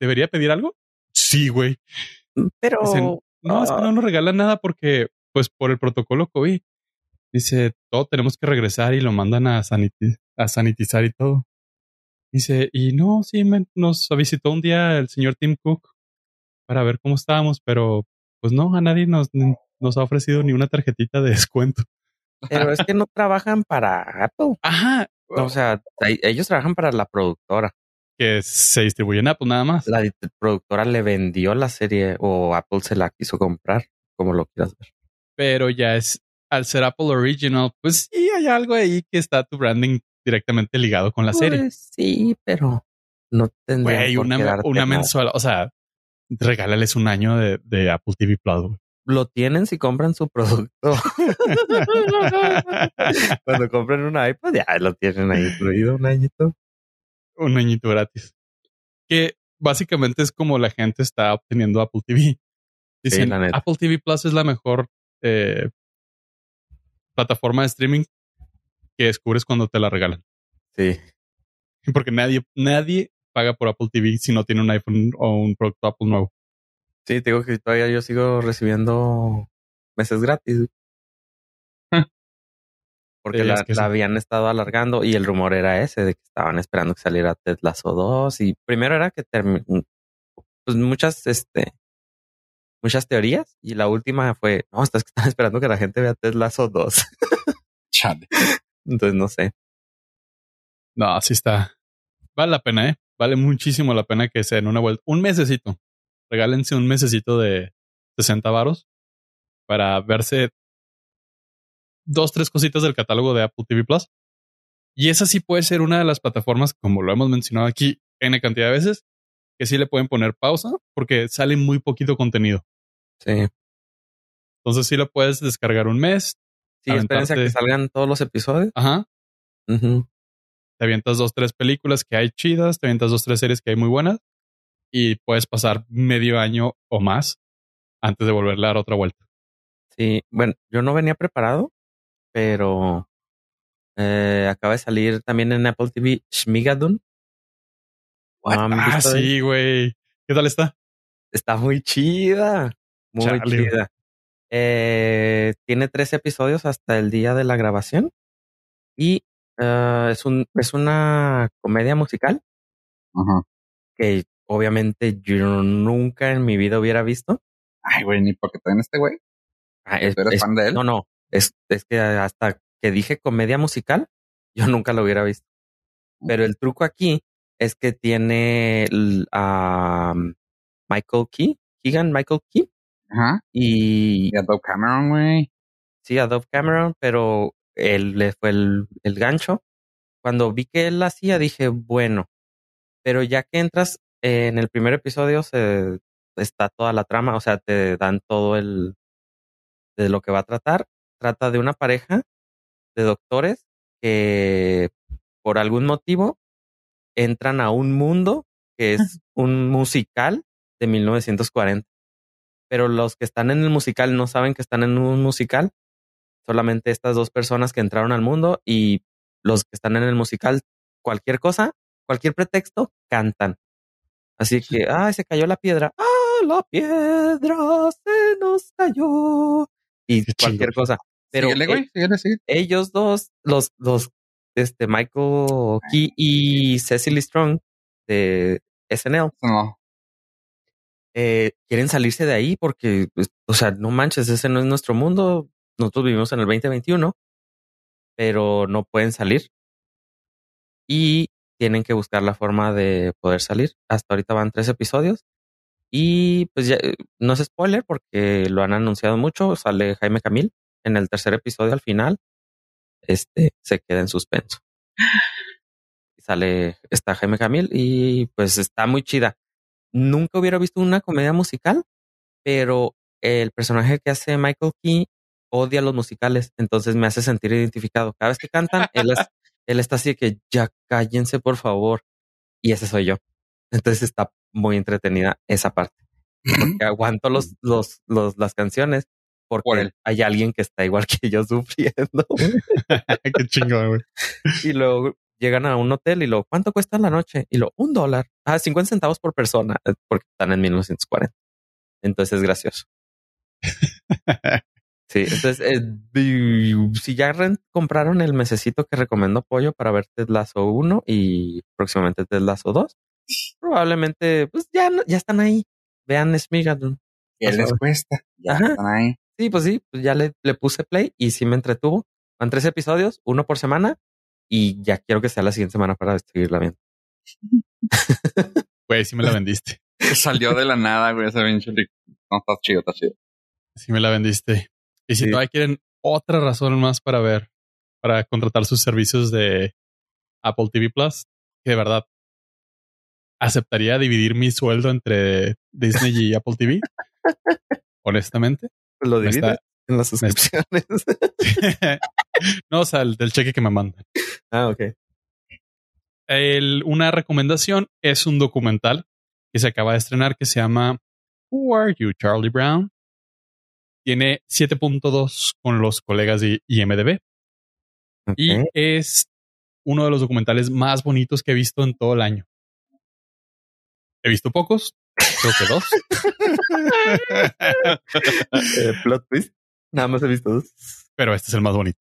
¿debería pedir algo? Sí, güey. Pero Dicen, no, es que no nos regalan nada porque, pues, por el protocolo COVID. Dice, todo tenemos que regresar y lo mandan a, saniti- a sanitizar y todo. Dice, y no, sí, me- nos visitó un día el señor Tim Cook para ver cómo estábamos, pero pues no, a nadie nos, nos ha ofrecido ni una tarjetita de descuento. pero es que no trabajan para Apple. Ajá. O sea, ellos trabajan para la productora. Que se distribuye en Apple nada más. La productora le vendió la serie o Apple se la quiso comprar, como lo quieras ver. Pero ya es, al ser Apple Original, pues sí hay algo ahí que está tu branding directamente ligado con la serie. Pues sí, pero no tendría Güey, una, una mensual, o sea, regálales un año de, de Apple TV Plus. güey. Lo tienen si compran su producto. Cuando compran un iPad, ya lo tienen ahí incluido un añito. Un añito gratis. Que básicamente es como la gente está obteniendo Apple TV. Dicen, la neta. Apple TV Plus es la mejor eh, plataforma de streaming que descubres cuando te la regalan. Sí. Porque nadie, nadie paga por Apple TV si no tiene un iPhone o un producto Apple nuevo. Sí, te digo que todavía yo sigo recibiendo meses gratis. Porque Sí, la, es que la sí. habían estado alargando y el rumor era ese de que estaban esperando que saliera Ted Lasso 2 y primero era que termi- pues muchas este muchas teorías y la última fue no, estás que están esperando que la gente vea Ted Lasso 2. Chale. Entonces no sé. No, así está. Vale la pena, ¿eh? Vale muchísimo la pena que se den una vuelta. Un mesecito. Regálense un mesecito de 60 varos para verse dos, tres cositas del catálogo de Apple TV Plus. Y esa sí puede ser una de las plataformas, como lo hemos mencionado aquí N cantidad de veces, que sí le pueden poner pausa porque sale muy poquito contenido. Sí. Entonces sí lo puedes descargar un mes. Sí, espérense a que salgan todos los episodios. Ajá. Ujú. te avientas dos, tres películas que hay chidas, te avientas dos, tres series que hay muy buenas y puedes pasar medio año o más antes de volverle a dar otra vuelta. Sí, bueno, yo no venía preparado, pero eh, acaba de salir también en Apple TV Shmigadun. ¿Han Ah, sí, güey. ¿Qué tal está? Está muy chida, muy chida. Eh, tiene tres episodios hasta el día de la grabación y eh, es un es una comedia musical Ajá. que obviamente yo nunca en mi vida hubiera visto. Ay, güey, ni porque traen este güey. Ah, es- ¿Tú eres es- fan de él? No, no, es, es que hasta que dije comedia musical, yo nunca lo hubiera visto. Pero el truco aquí es que tiene a Michael Key, Keegan Michael Key, Ajá. y Y a Doug Cameron, güey. sí, a Dove Cameron, pero él le fue el, el gancho. Cuando vi que él hacía, dije, bueno, pero ya que entras eh, en el primer episodio, se está toda la trama, o sea, te dan todo el de lo que va a tratar. Trata de una pareja de doctores que por algún motivo entran a un mundo que es un musical de 1940. Pero los que están en el musical no saben que están en un musical. Solamente estas dos personas que entraron al mundo y los que están en el musical, cualquier cosa, cualquier pretexto, cantan. Así que, ay, se cayó la piedra. Ah, la piedra se nos cayó. Y cualquier cosa. Pero síguele, güey. Síguele, síguele. ellos dos, los, los, este, Michael Key y Cecily Strong de SNL, No. eh, quieren salirse de ahí porque, pues, o sea, no manches, ese no es nuestro mundo. Nosotros vivimos en el 2021, pero no pueden salir. Y tienen que buscar la forma de poder salir. Hasta ahorita van tres episodios. Y pues ya, eh, no es spoiler porque lo han anunciado mucho. Sale Jaime Camil en el tercer episodio al final. Este se queda en suspenso. Y sale, está Jaime Camil y pues está muy chida. Nunca hubiera visto una comedia musical, pero el personaje que hace Michael Key odia los musicales, entonces me hace sentir identificado. Cada vez que cantan, él, es- él está así de que ya cállense, por favor. Y ese soy yo. Entonces está muy entretenida esa parte. Porque aguanto los, los, los, las canciones porque Por él. hay alguien que está igual que yo sufriendo. Qué chingón, güey. y luego llegan a un hotel y lo, ¿cuánto cuesta la noche? Y lo, un dólar. Ah, 50 centavos por persona, eh, porque están en 1940. Entonces es gracioso. Sí, entonces, eh, si ya compraron el mesecito que recomendó Pollo para ver Ted Lasso 1 y próximamente Ted Lasso 2, probablemente, pues ya, no- ya están ahí. Vean Smigadun. ¿Qué les cuesta? Ya Ajá. están ahí. Sí, pues sí, pues ya le, le puse play y sí me entretuvo. Van tres episodios, uno por semana, y ya quiero que sea la siguiente semana para seguirla viendo. Güey, sí me la vendiste. Salió de la nada, güey, ese pinche No, está chido, está chido. Sí me la vendiste. Y si Sí. todavía quieren otra razón más para ver, para contratar sus servicios de Apple TV Plus, que de verdad aceptaría dividir mi sueldo entre Disney y Apple TV. Honestamente. Lo Me está- divide en las suscripciones. no, o sea, el del cheque que me mandan. ah, ok. El- una recomendación es un documental que se acaba de estrenar que se llama Who Are You, Charlie Brown? Tiene 7.2 con los colegas de IMDB y es uno de los documentales más bonitos que he visto en todo el año. He visto pocos, creo que dos. Eh, plot twist. Nada más he visto dos. pero este es el más bonito.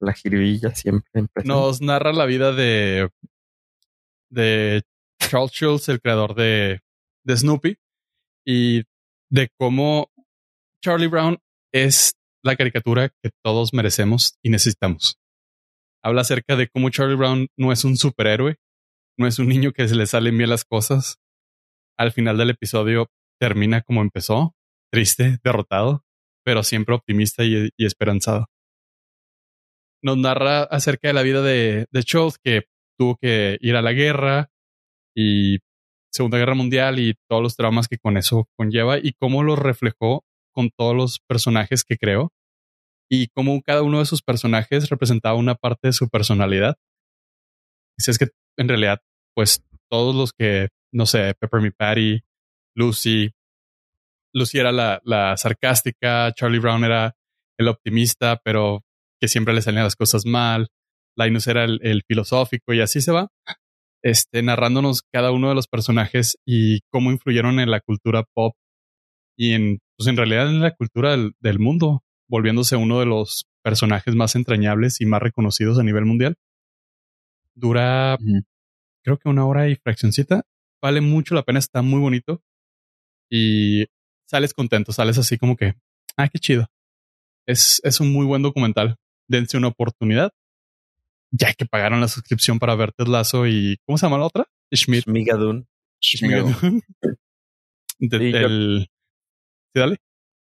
La jiribilla siempre. Nos narra la vida de, de Charles Schultz, el creador de, de Snoopy, y de cómo Charlie Brown es la caricatura que todos merecemos y necesitamos. Habla acerca de cómo Charlie Brown no es un superhéroe, no es un niño que se le salen bien las cosas. Al final del episodio termina como empezó, triste, derrotado, pero siempre optimista y, esperanzado. Nos narra acerca de la vida de, de Schultz, que tuvo que ir a la guerra y Segunda Guerra Mundial y todos los traumas que con eso conlleva y cómo lo reflejó con todos los personajes que creó y cómo cada uno de sus personajes representaba una parte de su personalidad. Dice es que en realidad, pues todos los que, no sé, Pepper Me Patty, Lucy, Lucy era la, la sarcástica, Charlie Brown era el optimista, pero que siempre le salían las cosas mal, Linus era el, el filosófico y así se va este, narrándonos cada uno de los personajes y cómo influyeron en la cultura pop y en, pues en realidad en la cultura del, del mundo, volviéndose uno de los personajes más entrañables y más reconocidos a nivel mundial. Dura, creo que una hora y fraccioncita. Vale mucho la pena, está muy bonito y sales contento, sales así como que, ah, qué chido. Es, es un muy buen documental. Dense una oportunidad. Ya que pagaron la suscripción para ver Ted Lasso y ¿cómo se llama la otra? Schmidt. Migadun. Schmigadoon. De- Sí, yo- del- Sí, dale.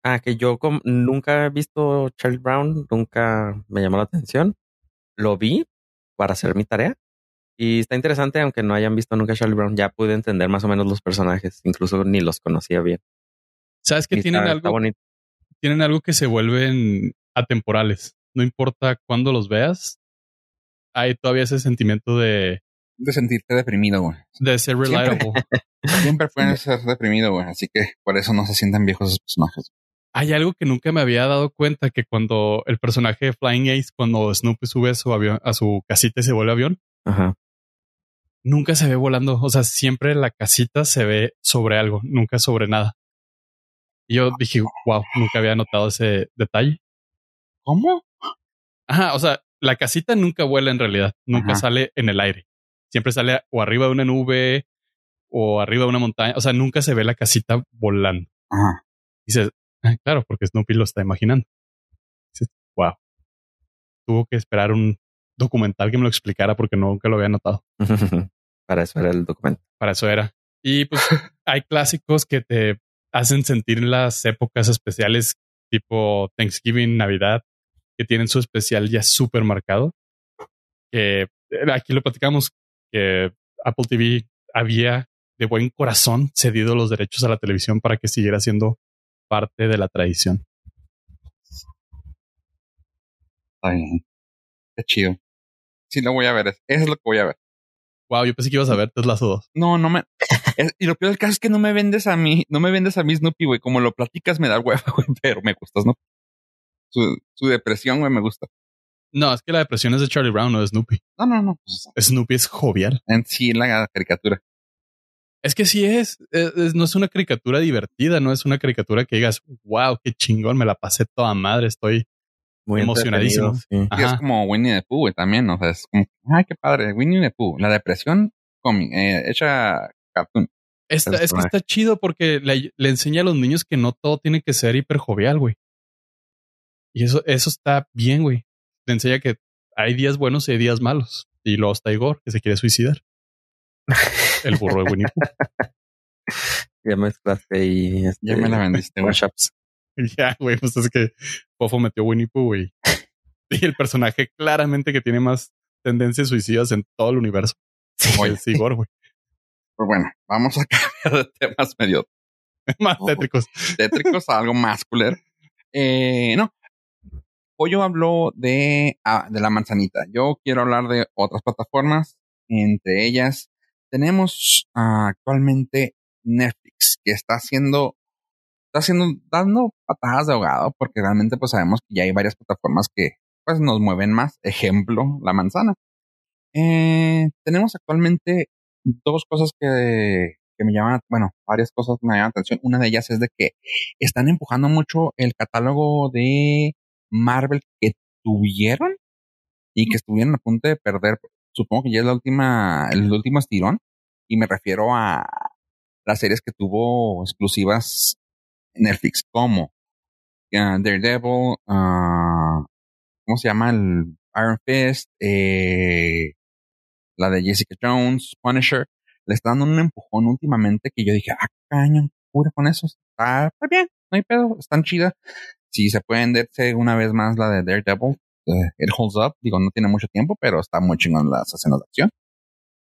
Ah, que yo nunca he visto Charlie Brown, nunca me llamó la atención. Lo vi para hacer mi tarea y está interesante, aunque no hayan visto nunca Charlie Brown, ya pude entender más o menos los personajes, incluso ni los conocía bien. ¿Sabes que Y tienen está, está algo? bonito. Tienen algo que se vuelven atemporales. No importa cuándo los veas, hay todavía ese sentimiento de, De sentirte deprimido, güey. de ser Siempre. relatable. Siempre pueden ser deprimido, güey. Así que por eso no se sientan viejos esos personajes. Hay algo que nunca me había dado cuenta que cuando el personaje de Flying Ace, cuando Snoopy sube a su avión, a su casita y se vuelve avión, Ajá. Nunca se ve volando. O sea, siempre la casita se ve sobre algo, nunca sobre nada. Y yo dije, wow, nunca había notado ese detalle. ¿Cómo? Ajá, o sea, la casita nunca vuela en realidad, nunca Ajá. sale en el aire. Siempre sale o arriba de una nube o arriba de una montaña. O sea, nunca se ve la casita volando. Ajá. Dices, "Ah, claro, porque Snoopy lo está imaginando. Dices, wow. Tuvo que esperar un documental que me lo explicara porque nunca lo había notado. para eso era el documento. Para eso era. Y pues hay clásicos que te hacen sentir las épocas especiales tipo Thanksgiving, Navidad, que tienen su especial ya súper marcado. Que eh, aquí lo platicamos que Apple TV había de buen corazón cedido los derechos a la televisión para que siguiera siendo parte de la tradición. Bien. Qué chido. Sí, lo voy a ver. Eso es lo que voy a ver. Wow, yo pensé que ibas a ver Tesla 2. No, no me. es- y lo peor del caso es que no me vendes a mí. No me vendes a mí, Snoopy, güey. Como lo platicas, me da hueva, güey. Pero me gusta, Snoopy. Su, su depresión, güey, me gusta. No, es que la depresión es de Charlie Brown, no de Snoopy. No, no, no. pues, Snoopy es jovial. en sí, la caricatura. Es que sí es- no es una caricatura divertida, no es una caricatura que digas, wow, qué chingón, me la pasé toda madre, estoy Muy Emocionadísimo. sí. Y es como Winnie the Pooh, güey, también. O sea, es como, ay, qué padre. Winnie the Pooh. La depresión, eh, hecha cartoon. Está- es que está chido porque le, le enseña a los niños que no todo tiene que ser hiper jovial, güey. Y eso, eso está bien, güey. Le enseña que hay días buenos y hay días malos. Y luego está Igor, que se quiere suicidar. El burro de Winnie Pooh. Ya mezclaste y este, Ya me la vendiste, güey. mashups. Ya, güey, pues es que Fofo metió Winnie Pooh, güey. Y el personaje claramente que tiene más tendencias suicidas en todo el universo Oye. es Igor, güey. Pues bueno, vamos a cambiar de temas medio Más tétricos. tétricos a algo más cooler. Eh, no. Pollo habló de, ah, de la manzanita. Yo quiero hablar de otras plataformas. Entre ellas, tenemos ah, actualmente Netflix, que está haciendo, haciendo, dando patadas de ahogado, porque realmente pues sabemos que ya hay varias plataformas que pues nos mueven más. Ejemplo, la manzana. Eh, tenemos actualmente dos cosas que, que me llaman, bueno, varias cosas que me llaman la atención. Una de ellas es de que están empujando mucho el catálogo de Marvel que tuvieron y que estuvieron a punto de perder. Supongo que ya es la última, el último estirón. Y me refiero a las series que tuvo exclusivas Netflix, como Daredevil, uh, ¿cómo se llama? El Iron Fist, eh, la de Jessica Jones, Punisher, le está dando un empujón últimamente que yo dije, ah, cañón, pura con eso, está, bien, no hay pedo, están chida. Si se pueden verse una vez más la de Daredevil, uh, It Holds Up, digo, no tiene mucho tiempo, pero está muy chingón las escenas de acción.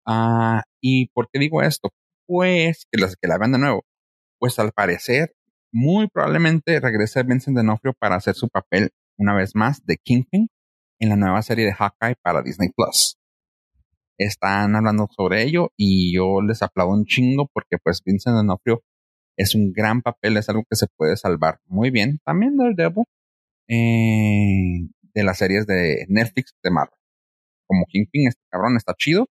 Ah, ¿Y por qué digo esto? Pues que, las, que la vean de nuevo. Pues al parecer, muy probablemente regrese Vincent D'Onofrio para hacer su papel una vez más de Kingpin en la nueva serie de Hawkeye para Disney Plus. Están hablando sobre ello y yo les aplaudo un chingo porque pues Vincent D'Onofrio es un gran papel, es algo que se puede salvar muy bien. También Daredevil eh, de las series de Netflix de Marvel. Como Kingpin, este cabrón está chido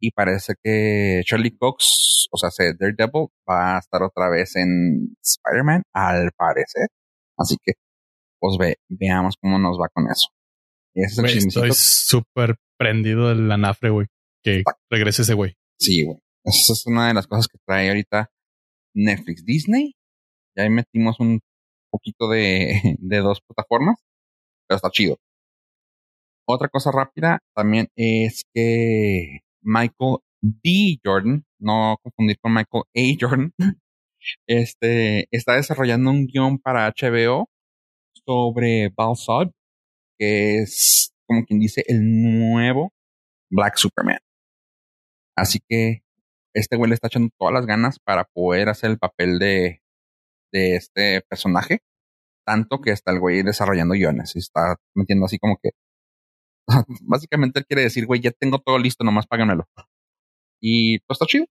y parece que Charlie Cox, o sea, Daredevil va a estar otra vez en Spider-Man, al parecer. Así que, pues ve, veamos cómo nos va con eso. Ese wey, estoy súper prendido del anafre, güey. Que Exacto. regrese ese güey. Sí, güey. Esa es una de las cosas que trae ahorita Netflix. Disney, ya ahí metimos un poquito de, de dos plataformas, pero está chido. Otra cosa rápida también es que Michael D. Jordan, no confundir con Michael A. Jordan, este, está desarrollando un guion para HBO sobre Balsad, que es, como quien dice, el nuevo Black Superman. Así que este güey le está echando todas las ganas para poder hacer el papel de, de este personaje. Tanto que está el güey desarrollando guiones y está metiendo así como que básicamente él quiere decir, güey, ya tengo todo listo, nomás págamelo. Y pues está chido.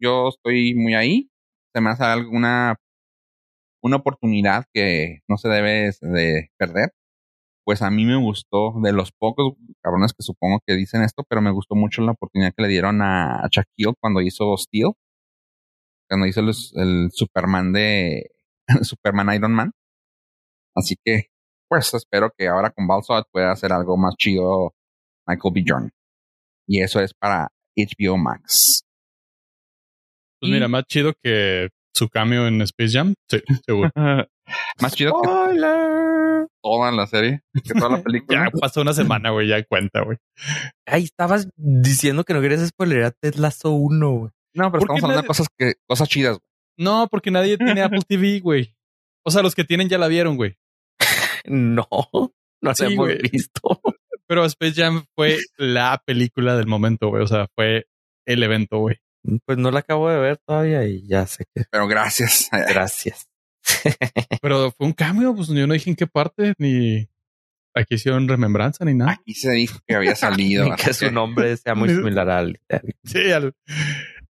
Yo estoy muy ahí. Se me hace alguna una oportunidad que no se debe de perder. Pues a mí me gustó, de los pocos cabrones que supongo que dicen esto, pero me gustó mucho la oportunidad que le dieron a, Shaquille cuando hizo Steel, cuando hizo el, el Superman de Superman Iron Man. Así que pues espero que ahora con Balsad pueda hacer algo más chido Michael B. Jordan. Y eso es para HBO Max. Pues mira, más chido que su cambio en Space Jam. Sí, seguro. más chido que toda la serie, que toda la película. ya pasó una semana, güey, ya cuenta, güey. Ay, estabas diciendo que no querías spoiler a Ted Lasso 1, güey. No, pero estamos hablando nadie... de cosas que, cosas chidas, güey. No, porque nadie tiene Apple TV, güey. O sea, los que tienen ya la vieron, güey. No, no sí, hemos wey. visto. Pero Space Jam fue la película del momento, güey. O sea, fue el evento, güey. Pues no la acabo de ver todavía y ya sé que. Pero gracias. Gracias. Pero fue un cambio, pues yo no dije en qué parte, ni aquí hicieron remembranza ni nada. Aquí se dijo que había salido. ni que su nombre sea muy similar al. Sí, al,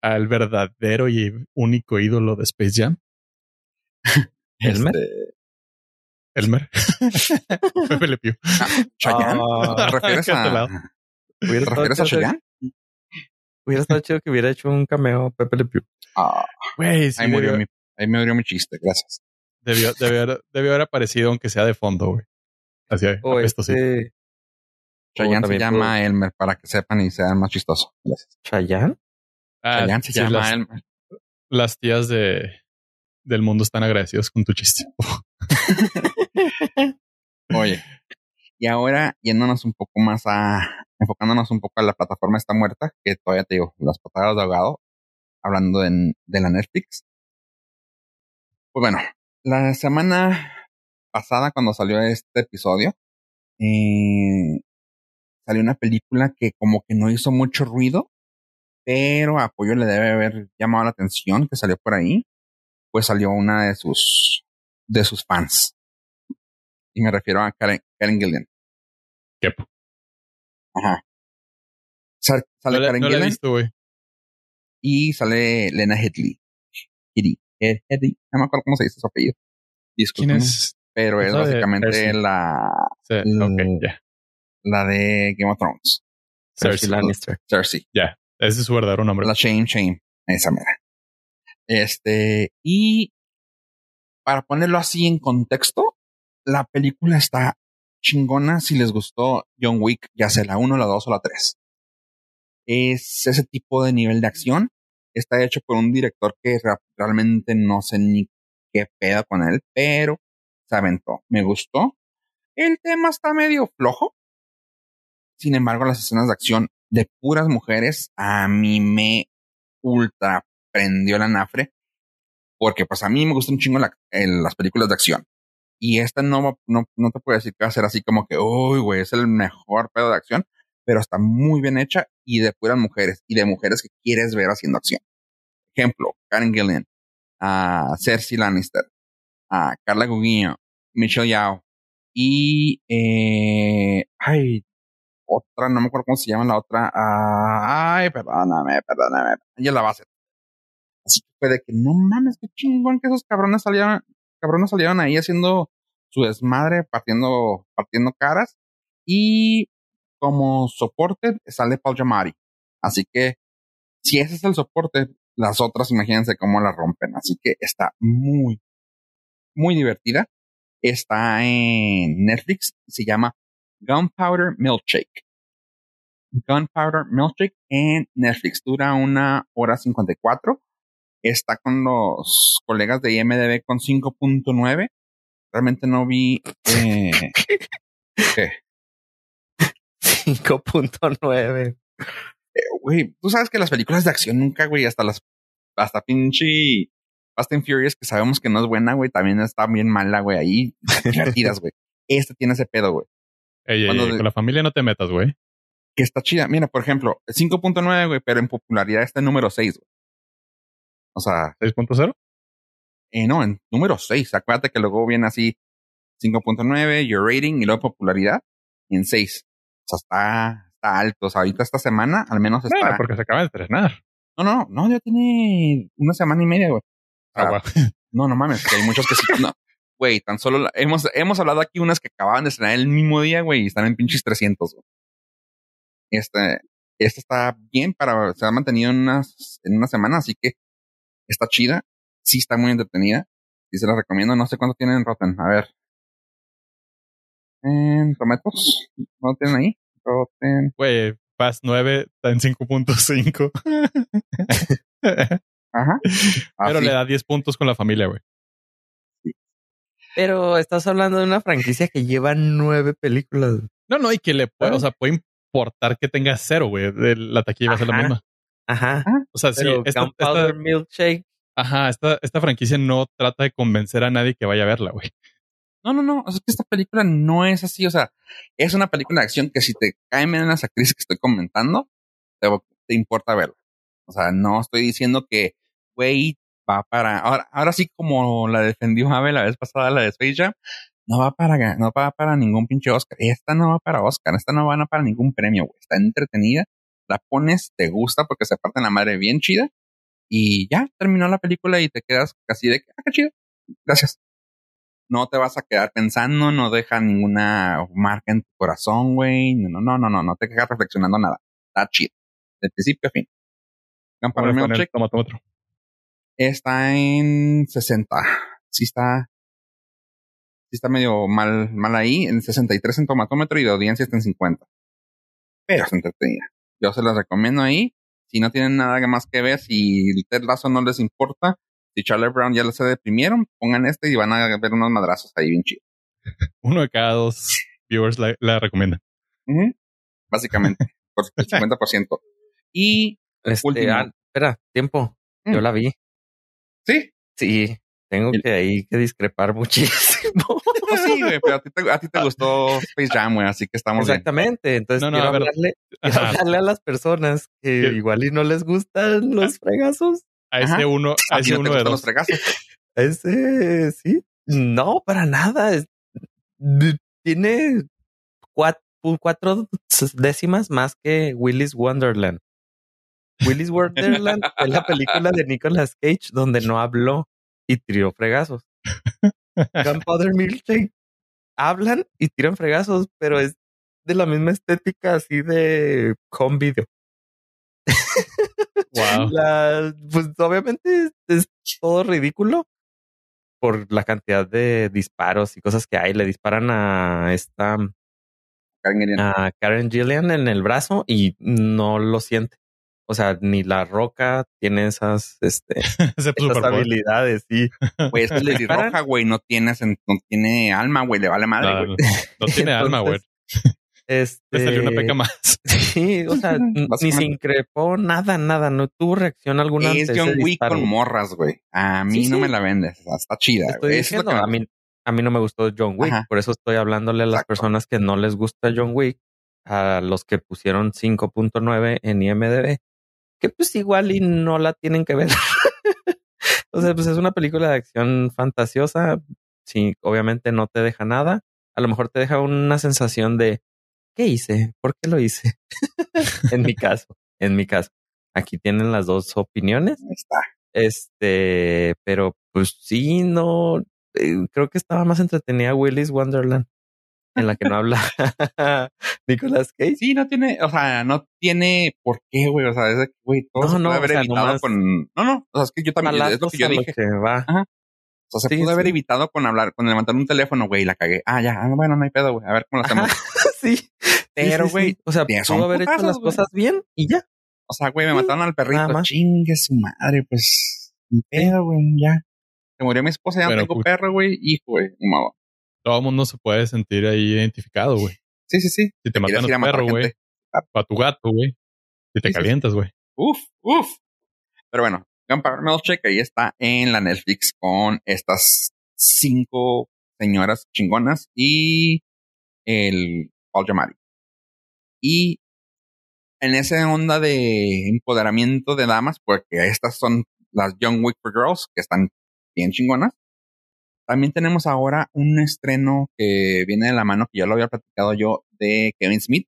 al verdadero y único ídolo de Space Jam. ¿Elmer? Este, Elmer. Pepe Le Pew. Ah, Chayanne. ¿Te refieres a, ¿Te refieres a Chayanne? Hubiera estado chido que hubiera hecho un cameo Pepe Le Pew. Ah, Güey, sí ahí, murió mi, ahí me murió mi chiste, gracias. debió, debió, haber, debió haber aparecido aunque sea de fondo, güey. Así, O esto sí. este, Chayanne se llama Elmer para que sepan y sean más chistoso. Gracias. ¿Chayanne? Ah, Chayanne se sí, llama las, Elmer. las tías de, del mundo están agradecidos con tu chiste. Oye, y ahora yéndonos un poco más a, enfocándonos un poco a la plataforma está muerta, que todavía te digo, las patadas de ahogado, hablando de, de la Netflix. Pues bueno, la semana pasada cuando salió este episodio, eh, salió una película que como que no hizo mucho ruido, pero apoyo le debe haber llamado la atención que salió por ahí, pues salió una de sus de sus fans. Y me refiero a Karen, Karen Gillian. Yep. Ajá. Sal- sale No, Karen no Gillian visto, y sale Lena Headley. Headley. Head- Headley. No me acuerdo cómo se dice su apellido. ¿Quién Disculpen. es? Pero es básicamente la, Sí, Mm. ok, ya. la de Game of Thrones. Cersei Cersei. Lannister. Cersei. Ese es su verdadero nombre. La Shame Shame. Esa mera. Este, y para ponerlo así en contexto, la película está chingona si les gustó John Wick, ya sea la 1, la 2 o la 3. Es ese tipo de nivel de acción. Está hecho por un director que realmente no sé ni qué pedo con él, pero se aventó. Me gustó. El tema está medio flojo. Sin embargo, las escenas de acción de puras mujeres a mí me ultra prendió la nafre. Porque pues a mí me gustan un chingo la- el- las películas de acción. Y esta no, no, no te puedo decir que va a ser así como que, uy, güey, es el mejor pedo de acción. Pero está muy bien hecha y de puras mujeres. Y de mujeres que quieres ver haciendo acción. Ejemplo, Karen Gillian, a Cersei Lannister, a Carla Gugino, Michelle Yao y eh, ay, otra, no me acuerdo cómo se llama la otra. ay, perdóname, perdóname. Ella la va a hacer. Así que fue de que no mames, qué chingón que esos cabrones salieron, cabrones salieron ahí haciendo su desmadre, partiendo, partiendo caras. Y como soporte sale Paul Giamatti. Así que si ese es el soporte, las otras imagínense cómo la rompen. Así que está muy, muy divertida. Está en Netflix. Se llama Gunpowder Milkshake. Gunpowder Milkshake en Netflix. Dura una hora 54. Está con los colegas de IMDB con 5.9. Realmente no vi. Eh, ¿qué? 5.9. Güey, tú sabes que las películas de acción nunca, güey, hasta las. Hasta pinche. Fast and Furious, que sabemos que no es buena, güey, también está bien mala, güey, ahí. Divertidas, güey. Este tiene ese pedo, güey. Ey, ey, con la familia no te metas, güey. que está chida. Mira, por ejemplo, 5.9, güey, pero en popularidad está en número 6, güey. O sea, 6.0. eh, no, en número 6. Acuérdate que luego viene así 5.9, your rating y luego popularidad y en 6. O sea, está, está alto. O sea, ahorita esta semana al menos está. Bueno, porque se acaba de estrenar. No, no, no, ya tiene una semana y media, güey. Ah, Ah. No, no mames, que hay muchos que sí. No, güey, tan solo la- hemos, hemos hablado aquí unas que acababan de estrenar el mismo día, güey, y están en pinches 300, güey. Este, esta está bien para, se ha mantenido en unas, en una semana, así que está chida. Sí está muy entretenida. Sí se la recomiendo. No sé cuánto tienen en Rotten. A ver. En Tomatos. ¿No tienen ahí? Rotten. Güey, Fast 9 está en 5.5. Ajá. Pero Así. le da 10 puntos con la familia, güey. Pero estás hablando de una franquicia que lleva nueve películas. No, no, y que le puede, Ah. o sea, puede importar que tenga cero, güey. La taquilla va a ser la misma. Ajá. O sea, sí, esta, esta- Milkshake. ajá, esta, esta franquicia no trata de convencer a nadie que vaya a verla, güey. No, no, no. O sea, es que esta película no es así. O sea, es una película de acción que si te caen bien las actrices que estoy comentando, te, te importa verla. O sea, no estoy diciendo que, güey, va para. Ahora, ahora sí, como la defendió Ave la vez pasada, la de Space Jam, no va para, no va para ningún pinche Oscar. Esta no va para Oscar. Esta no va para ningún premio, güey. Está entretenida. La pones, te gusta porque se parte la madre bien chida. Y ya terminó la película y te quedas casi de que, ah, qué chido. Gracias no te vas a quedar pensando, no deja ninguna marca en tu corazón, güey. No, no, no, no, no te quedas reflexionando nada. Está chido. De principio a fin. Tomatómetro. está en 60. Sí está. Sí está medio mal, mal ahí. En 63 en tomatómetro y de audiencia está en 50. Pero es entretenida. Yo se las recomiendo ahí. Si no tienen nada más que ver, si el Ted Lasso no les importa, si Charlie Brown ya se deprimieron, pongan este y van a ver unos madrazos ahí bien chidos. Uno de cada dos viewers la. Ujú. Básicamente, por el 50%. Y Este, Último. ah, espera, tiempo. Yo Mm. la vi. sí, Sí, tengo El- que ahí que discrepar muchísimo. Pues sí, güey, pero a ti, te, a ti te gustó Space Jam, güey, así que estamos bien. Exactamente. Entonces, No, no, quiero, a ver. hablarle, quiero hablarle a las personas que ¿Qué? igual y no les gustan los fregazos. A ese Ajá. uno, a A ese no te uno de gustan los fregazos. Ese, sí. No, para nada. Es- tiene cuatro, cuatro décimas más que Willy's Wonderland. Willy's Wonderland fue la película de Nicolas Cage donde no habló y tiró fregazos. Gunpowder Milkshake hablan y tiran fregazos, pero es de la misma estética así de home video. Wow. La- pues obviamente es, es todo ridículo por la cantidad de disparos y cosas que hay. Le disparan a esta Karen Gillian. a Karen Gillian en el brazo y no lo siente. O sea, ni la roca tiene esas, este, esas habilidades. Sí, Güey, es que Lady disparan. Roja, güey, no tienes, no tiene alma, güey, le vale madre, No, güey. no, no tiene alma, güey. Este, Le salió una peca más. Sí, o sea, ni se increpó nada, nada. No tuvo reacción alguna. Es John Wick con morras, güey. A mí Sí, no sí. me la vendes. o sea, está chida, Estoy es diciendo, que a mí, a mí no me gustó John Wick, Ajá. por eso estoy hablándole a las Exacto. personas que no les gusta John Wick, a los que pusieron 5.9 en IMDb, que pues igual y no la tienen que ver. o sea, pues es una película de acción fantasiosa, sí, obviamente no te deja nada, a lo mejor te deja una sensación de ¿qué hice? ¿Por qué lo hice? en mi caso, en mi caso. Aquí tienen las dos opiniones. Ahí está. Este, pero pues sí, no, eh, creo que estaba más entretenida Willy's Wonderland, en la que no habla Nicolas Cage. Sí, no tiene, o sea, no tiene por qué, güey. O sea, es güey, todo No, se no, puede o haber sea, evitado con. No, no, o sea, es que yo también, es lo que yo dije. que va. O sea, se Sí, pudo haber evitado con hablar, con levantar un teléfono, güey, y la cagué. Ah, ya, ah, bueno, no hay pedo, güey. A ver cómo lo hacemos. sí. Pero, güey, o sea, pudo haber hecho putazos, las güey. cosas bien y ya. O sea, güey, me mataron al perrito. Chingue su madre, pues. Ni pedo, güey, ya. Se murió mi esposa, ya no tengo perro, güey. Hijo, güey, modo. Todo el mundo se puede sentir ahí identificado, güey. Sí, sí, sí. Si te matan a tu perro, güey. O a tu gato, güey. Si te Sí, calientas, güey. Uf, uf. Pero bueno, Gunpowder Milkshake ahí está en la Netflix con estas cinco señoras chingonas y el Paul Giamatti. Y en esa onda de empoderamiento de damas, porque estas son las Young Wick for Girls, que están bien chingonas. También tenemos ahora un estreno que viene de la mano, que ya lo había platicado yo, de Kevin Smith.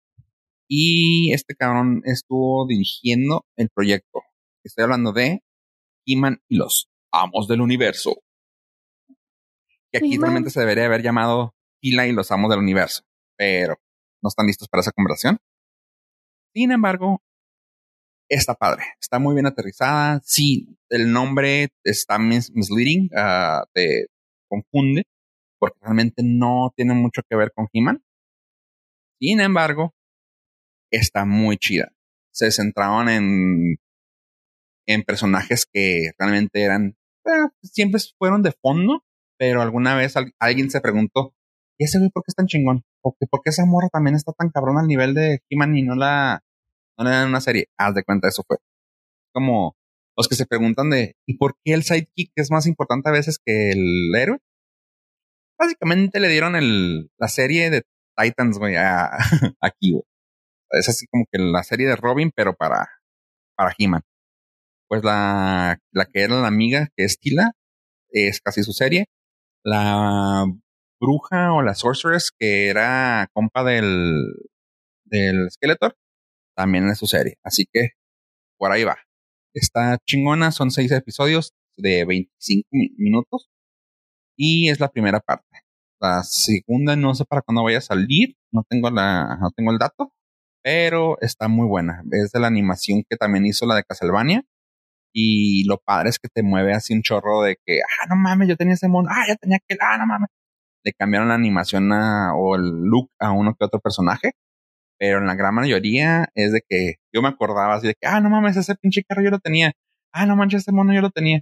Y este cabrón estuvo dirigiendo el proyecto. Estoy hablando de He-Man y los Amos del Universo. Que aquí realmente se debería haber llamado Hila y los Amos del Universo. Pero no están listos para esa conversación. Sin embargo, está padre. Está muy bien aterrizada. Sí, el nombre está mis- misleading. te confunde. Porque realmente no tiene mucho que ver con He-Man. Sin embargo, está muy chida. Se centraron en, en personajes que realmente eran, siempre fueron de fondo, pero alguna vez al- alguien se preguntó, ¿y ese güey por qué es tan chingón? ¿Por qué, por qué esa morra también está tan cabrón al nivel de He-Man y no la, no le dan una serie? Haz de cuenta, eso fue. Como los que se preguntan de, ¿y por qué el sidekick es más importante a veces que el héroe? Básicamente le dieron el, la serie de Titans, güey, aquí, güey. Es así como que la serie de Robin, pero para, para He-Man. Pues la, la que era la amiga, que es Tila, es casi su serie. La bruja o la sorceress, que era compa del, del Skeletor, también es su serie. Así que por ahí va. Está chingona, son seis episodios de 25 mi- minutos. Y es la primera parte. La segunda no sé para cuándo vaya a salir, no tengo la, no tengo el dato, pero está muy buena. Es de la animación que también hizo la de Castlevania. Y lo padre es que te mueve así un chorro de que, ah, no mames, yo tenía ese mono, ah, ya tenía que, ah, no mames. Le cambiaron la animación a- o el look a uno que otro personaje, pero en la gran mayoría es de que yo me acordaba así de que, ah, no mames, ese pinche carro yo lo tenía, ah, no manches, ese mono yo lo tenía.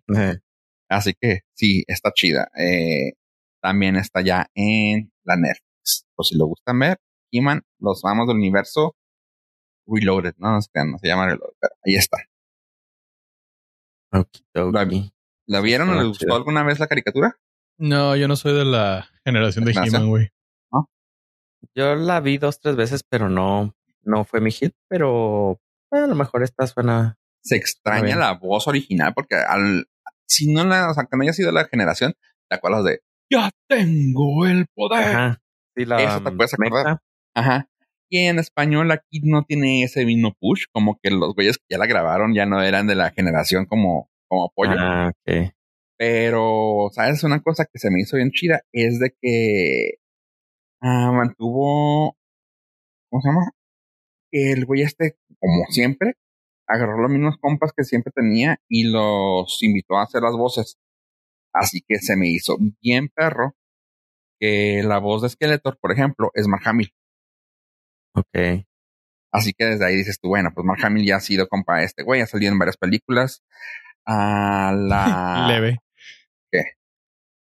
Así que sí, está chida. Eh, también está ya en la Netflix. Por si lo gustan ver, He-Man, los vamos del universo Reloaded, no, no se no se llama Reloaded, pero ahí está. okidoki. ¿La vieron o les gustó chido. alguna vez la caricatura? No, yo no soy de la generación de. He-Man, güey. Yo la vi dos, tres veces, pero no, no fue mi hit, pero eh, a lo mejor esta suena. Se extraña la voz original porque al, si no la, o sea, que no haya sido la generación, te acuerdas de Ya tengo el poder. Ajá. Sí, la Eso te puedes acordar. Ajá. Y en español aquí no tiene ese vino push, como que los güeyes que ya la grabaron ya no eran de la generación como, como apoyo. Ah. Pero, ¿sabes? Una cosa que se me hizo bien chida es de que ah, mantuvo, ¿cómo se llama? El güey este, como siempre, agarró los mismos compas que siempre tenía y los invitó a hacer las voces. Así que se me hizo bien perro que la voz de Skeletor, por ejemplo, es Mark Hamill. Ok. Así que desde ahí dices tú, bueno, pues Mark Hamill ya ha sido compa de este güey, ha salido en varias películas. A la... Leve. ¿Qué?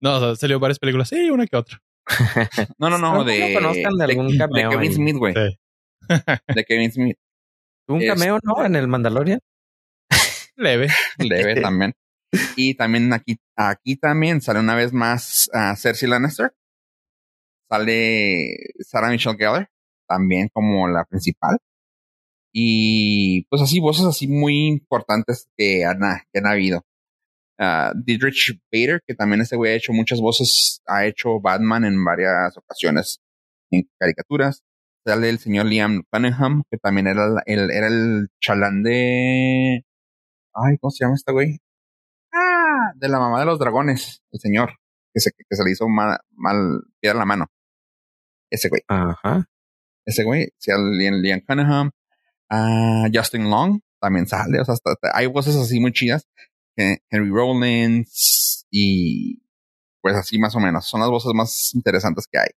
No, o sea, salió varias películas. Sí, una que otra. No, no, no, de, lo conozcan de algún cameo Kevin ahí. Smith, güey. Sí. De Kevin Smith. ¿Tuvo un Este- cameo, no? En el Mandalorian. Leve. Leve también. Y también aquí, aquí también sale una vez más a Cersei Lannister. Sale Sarah Michelle Gellar, también como la principal. Y pues así, voces así muy importantes que han, que han habido. Ah, Dietrich Bader, que también este güey ha hecho muchas voces, ha hecho Batman en varias ocasiones en caricaturas. Sale el señor Liam Cunningham, que también era el, era el chalán de... Ay, ¿cómo se llama este güey? Ah, de la mamá de los dragones, el señor, que se, que se le hizo mal, mal piedra la mano. Ese güey, Ajá. ese güey, sí, Liam, Liam Cunningham. Ah, Justin Long también sale, o sea, hasta- hay voces así muy chidas. Henry Rollins y pues así más o menos. Son las voces más interesantes que hay.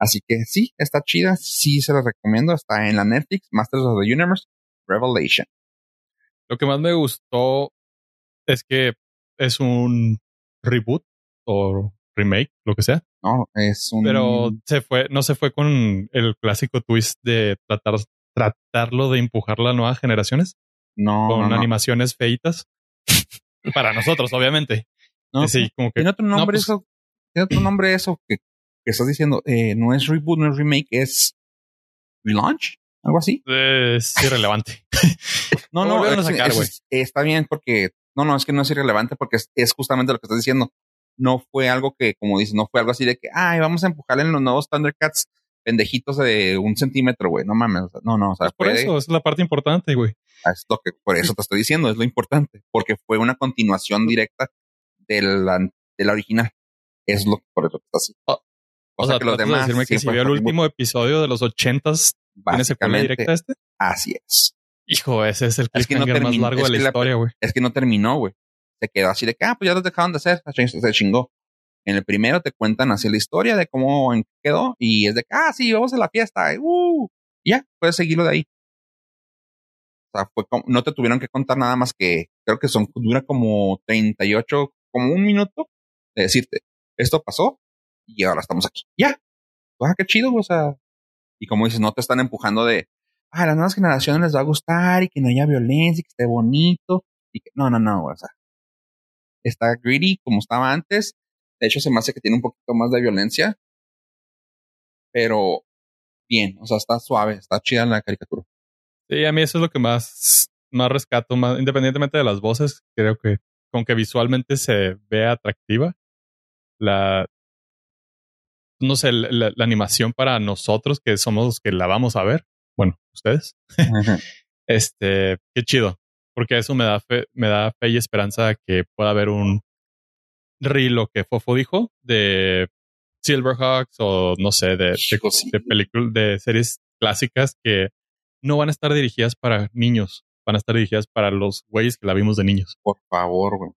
Así que sí, está chida, sí se la recomiendo. Está en la Netflix, Masters of the Universe, Revelation. Lo que más me gustó es que es un reboot o remake, lo que sea. No, es un... Pero se fue, no se fue con el clásico twist de tratar, tratarlo de empujar a nuevas generaciones no, con no, no. animaciones feitas. Para nosotros, obviamente. No, sí, como que Tiene otro nombre pues- eso. Tiene otro nombre eso que, que estás diciendo. Eh, no es reboot, no es remake, es relaunch, algo así. es irrelevante. No, no, a es- sacar, es- está bien porque no, no es que no es irrelevante porque es, es justamente lo que estás diciendo. No fue algo que, como dices, no fue algo así de que, ay, vamos a empujarle en los nuevos Thundercats pendejitos de un centímetro, güey. No mames, o sea, no, no, o sea, Pues por fue- eso, es la parte importante, güey. es lo que, por eso te estoy diciendo, es lo importante, porque fue una continuación directa de la, de la original. Es lo por eso que está así. O- O sea, que los tratas de demás decirme que si vio el último episodio de los ochentas, ¿tiene secuela directa este? así es. Hijo, ese es el Es que no cliffhanger más terminó- largo de que la la- historia, güey. Es que no terminó, güey. Se quedó así de que, ah, pues ya los dejaron de hacer, se chingó. En el primero te cuentan así la historia de cómo quedó y es de ah, sí, vamos a la fiesta, uh, ya, puedes seguirlo de ahí. O sea, fue como, no te tuvieron que contar nada más que, creo que son, dura como 38, como un minuto de decirte, esto pasó y ahora estamos aquí. Ya. Ah, qué chido, o sea. Y como dices, no te están empujando de, ah, a las nuevas generaciones les va a gustar y que no haya violencia y que esté bonito. Y que, no, no, no, o sea. Está greedy como estaba antes. De hecho, se me hace que tiene un poquito más de violencia. Pero bien, o sea, está suave, está chida la caricatura. Sí, a mí eso es lo que más, más rescato, más, independientemente de las voces, creo que con que visualmente se vea atractiva, la, no sé, la animación para nosotros que somos los que la vamos a ver, bueno, ustedes, este, qué chido, porque eso me da fe, me da fe y esperanza que pueda haber un rilo que Fofo dijo de Silverhawks o no sé, de, de películas, de series clásicas que no van a estar dirigidas para niños, van a estar dirigidas para los güeyes que la vimos de niños. Por favor, güey.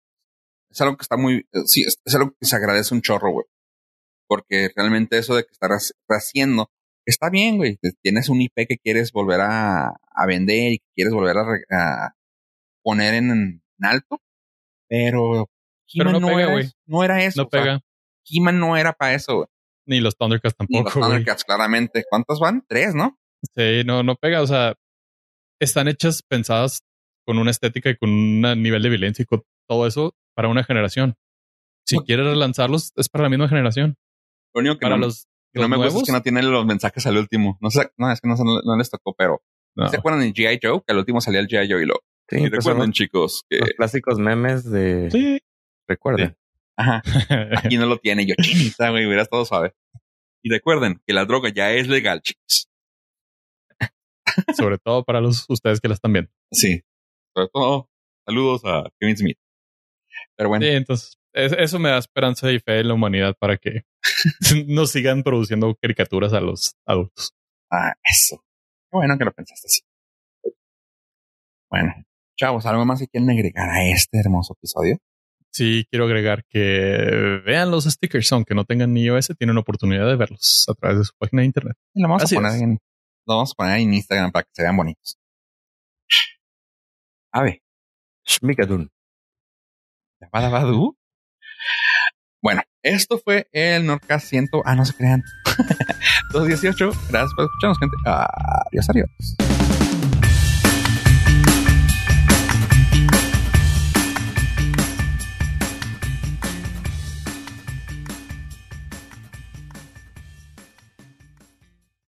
Es algo que está muy, eh, sí, es, es algo que se agradece un chorro, güey. Porque realmente eso de que estás haciendo está bien, güey. Tienes un IP que quieres volver a, a vender y que quieres volver a, re- a poner en, en alto, Pero He-Man no pega, era no era eso. No o sea, pega. He-Man no era para eso, güey. Ni los Thundercats Ni los tampoco. Thundercats, claramente. ¿Cuántos van? Tres, ¿no? Sí, no, no pega. O sea, están hechas, pensadas con una estética y con un nivel de violencia y con todo eso para una generación. Si Ok. quieres relanzarlos, es para la misma generación. Lo único que Para no, los, que no me gusta es que no tienen los mensajes al último. No sé, no, es que no, no- no les tocó, pero no. ¿se acuerdan de G.I. Son? Que al último salía el G.I. Joe y lo. Sí, y son recuerden, los, chicos, que. los clásicos memes de Sí. Recuerden. Ajá. Aquí no lo tiene. Yo, chinita, güey, hubiera estado suave. Y recuerden que la droga ya es legal, chicos. Sobre todo para los ustedes que la están viendo. Sí. Sobre todo, saludos a Kevin Smith. Pero bueno, Sí, entonces es- eso me da esperanza y fe en la humanidad para que no sigan produciendo caricaturas a los adultos. ah, eso. Qué bueno que lo pensaste así. Bueno, chavos, ¿algo más que quieren agregar a este hermoso episodio? Sí, quiero agregar que vean los stickers, aunque no tengan ni iOS, tienen oportunidad de verlos a través de su página de internet. Y lo vamos Así a poner es. en, lo vamos a poner en Instagram para que se vean bonitos. A ver, Shmigadun. Badabadu. Bueno, esto fue el Nordcast 100. Ah, no se crean. 218. Gracias por escucharnos, gente. Adiós, adiós.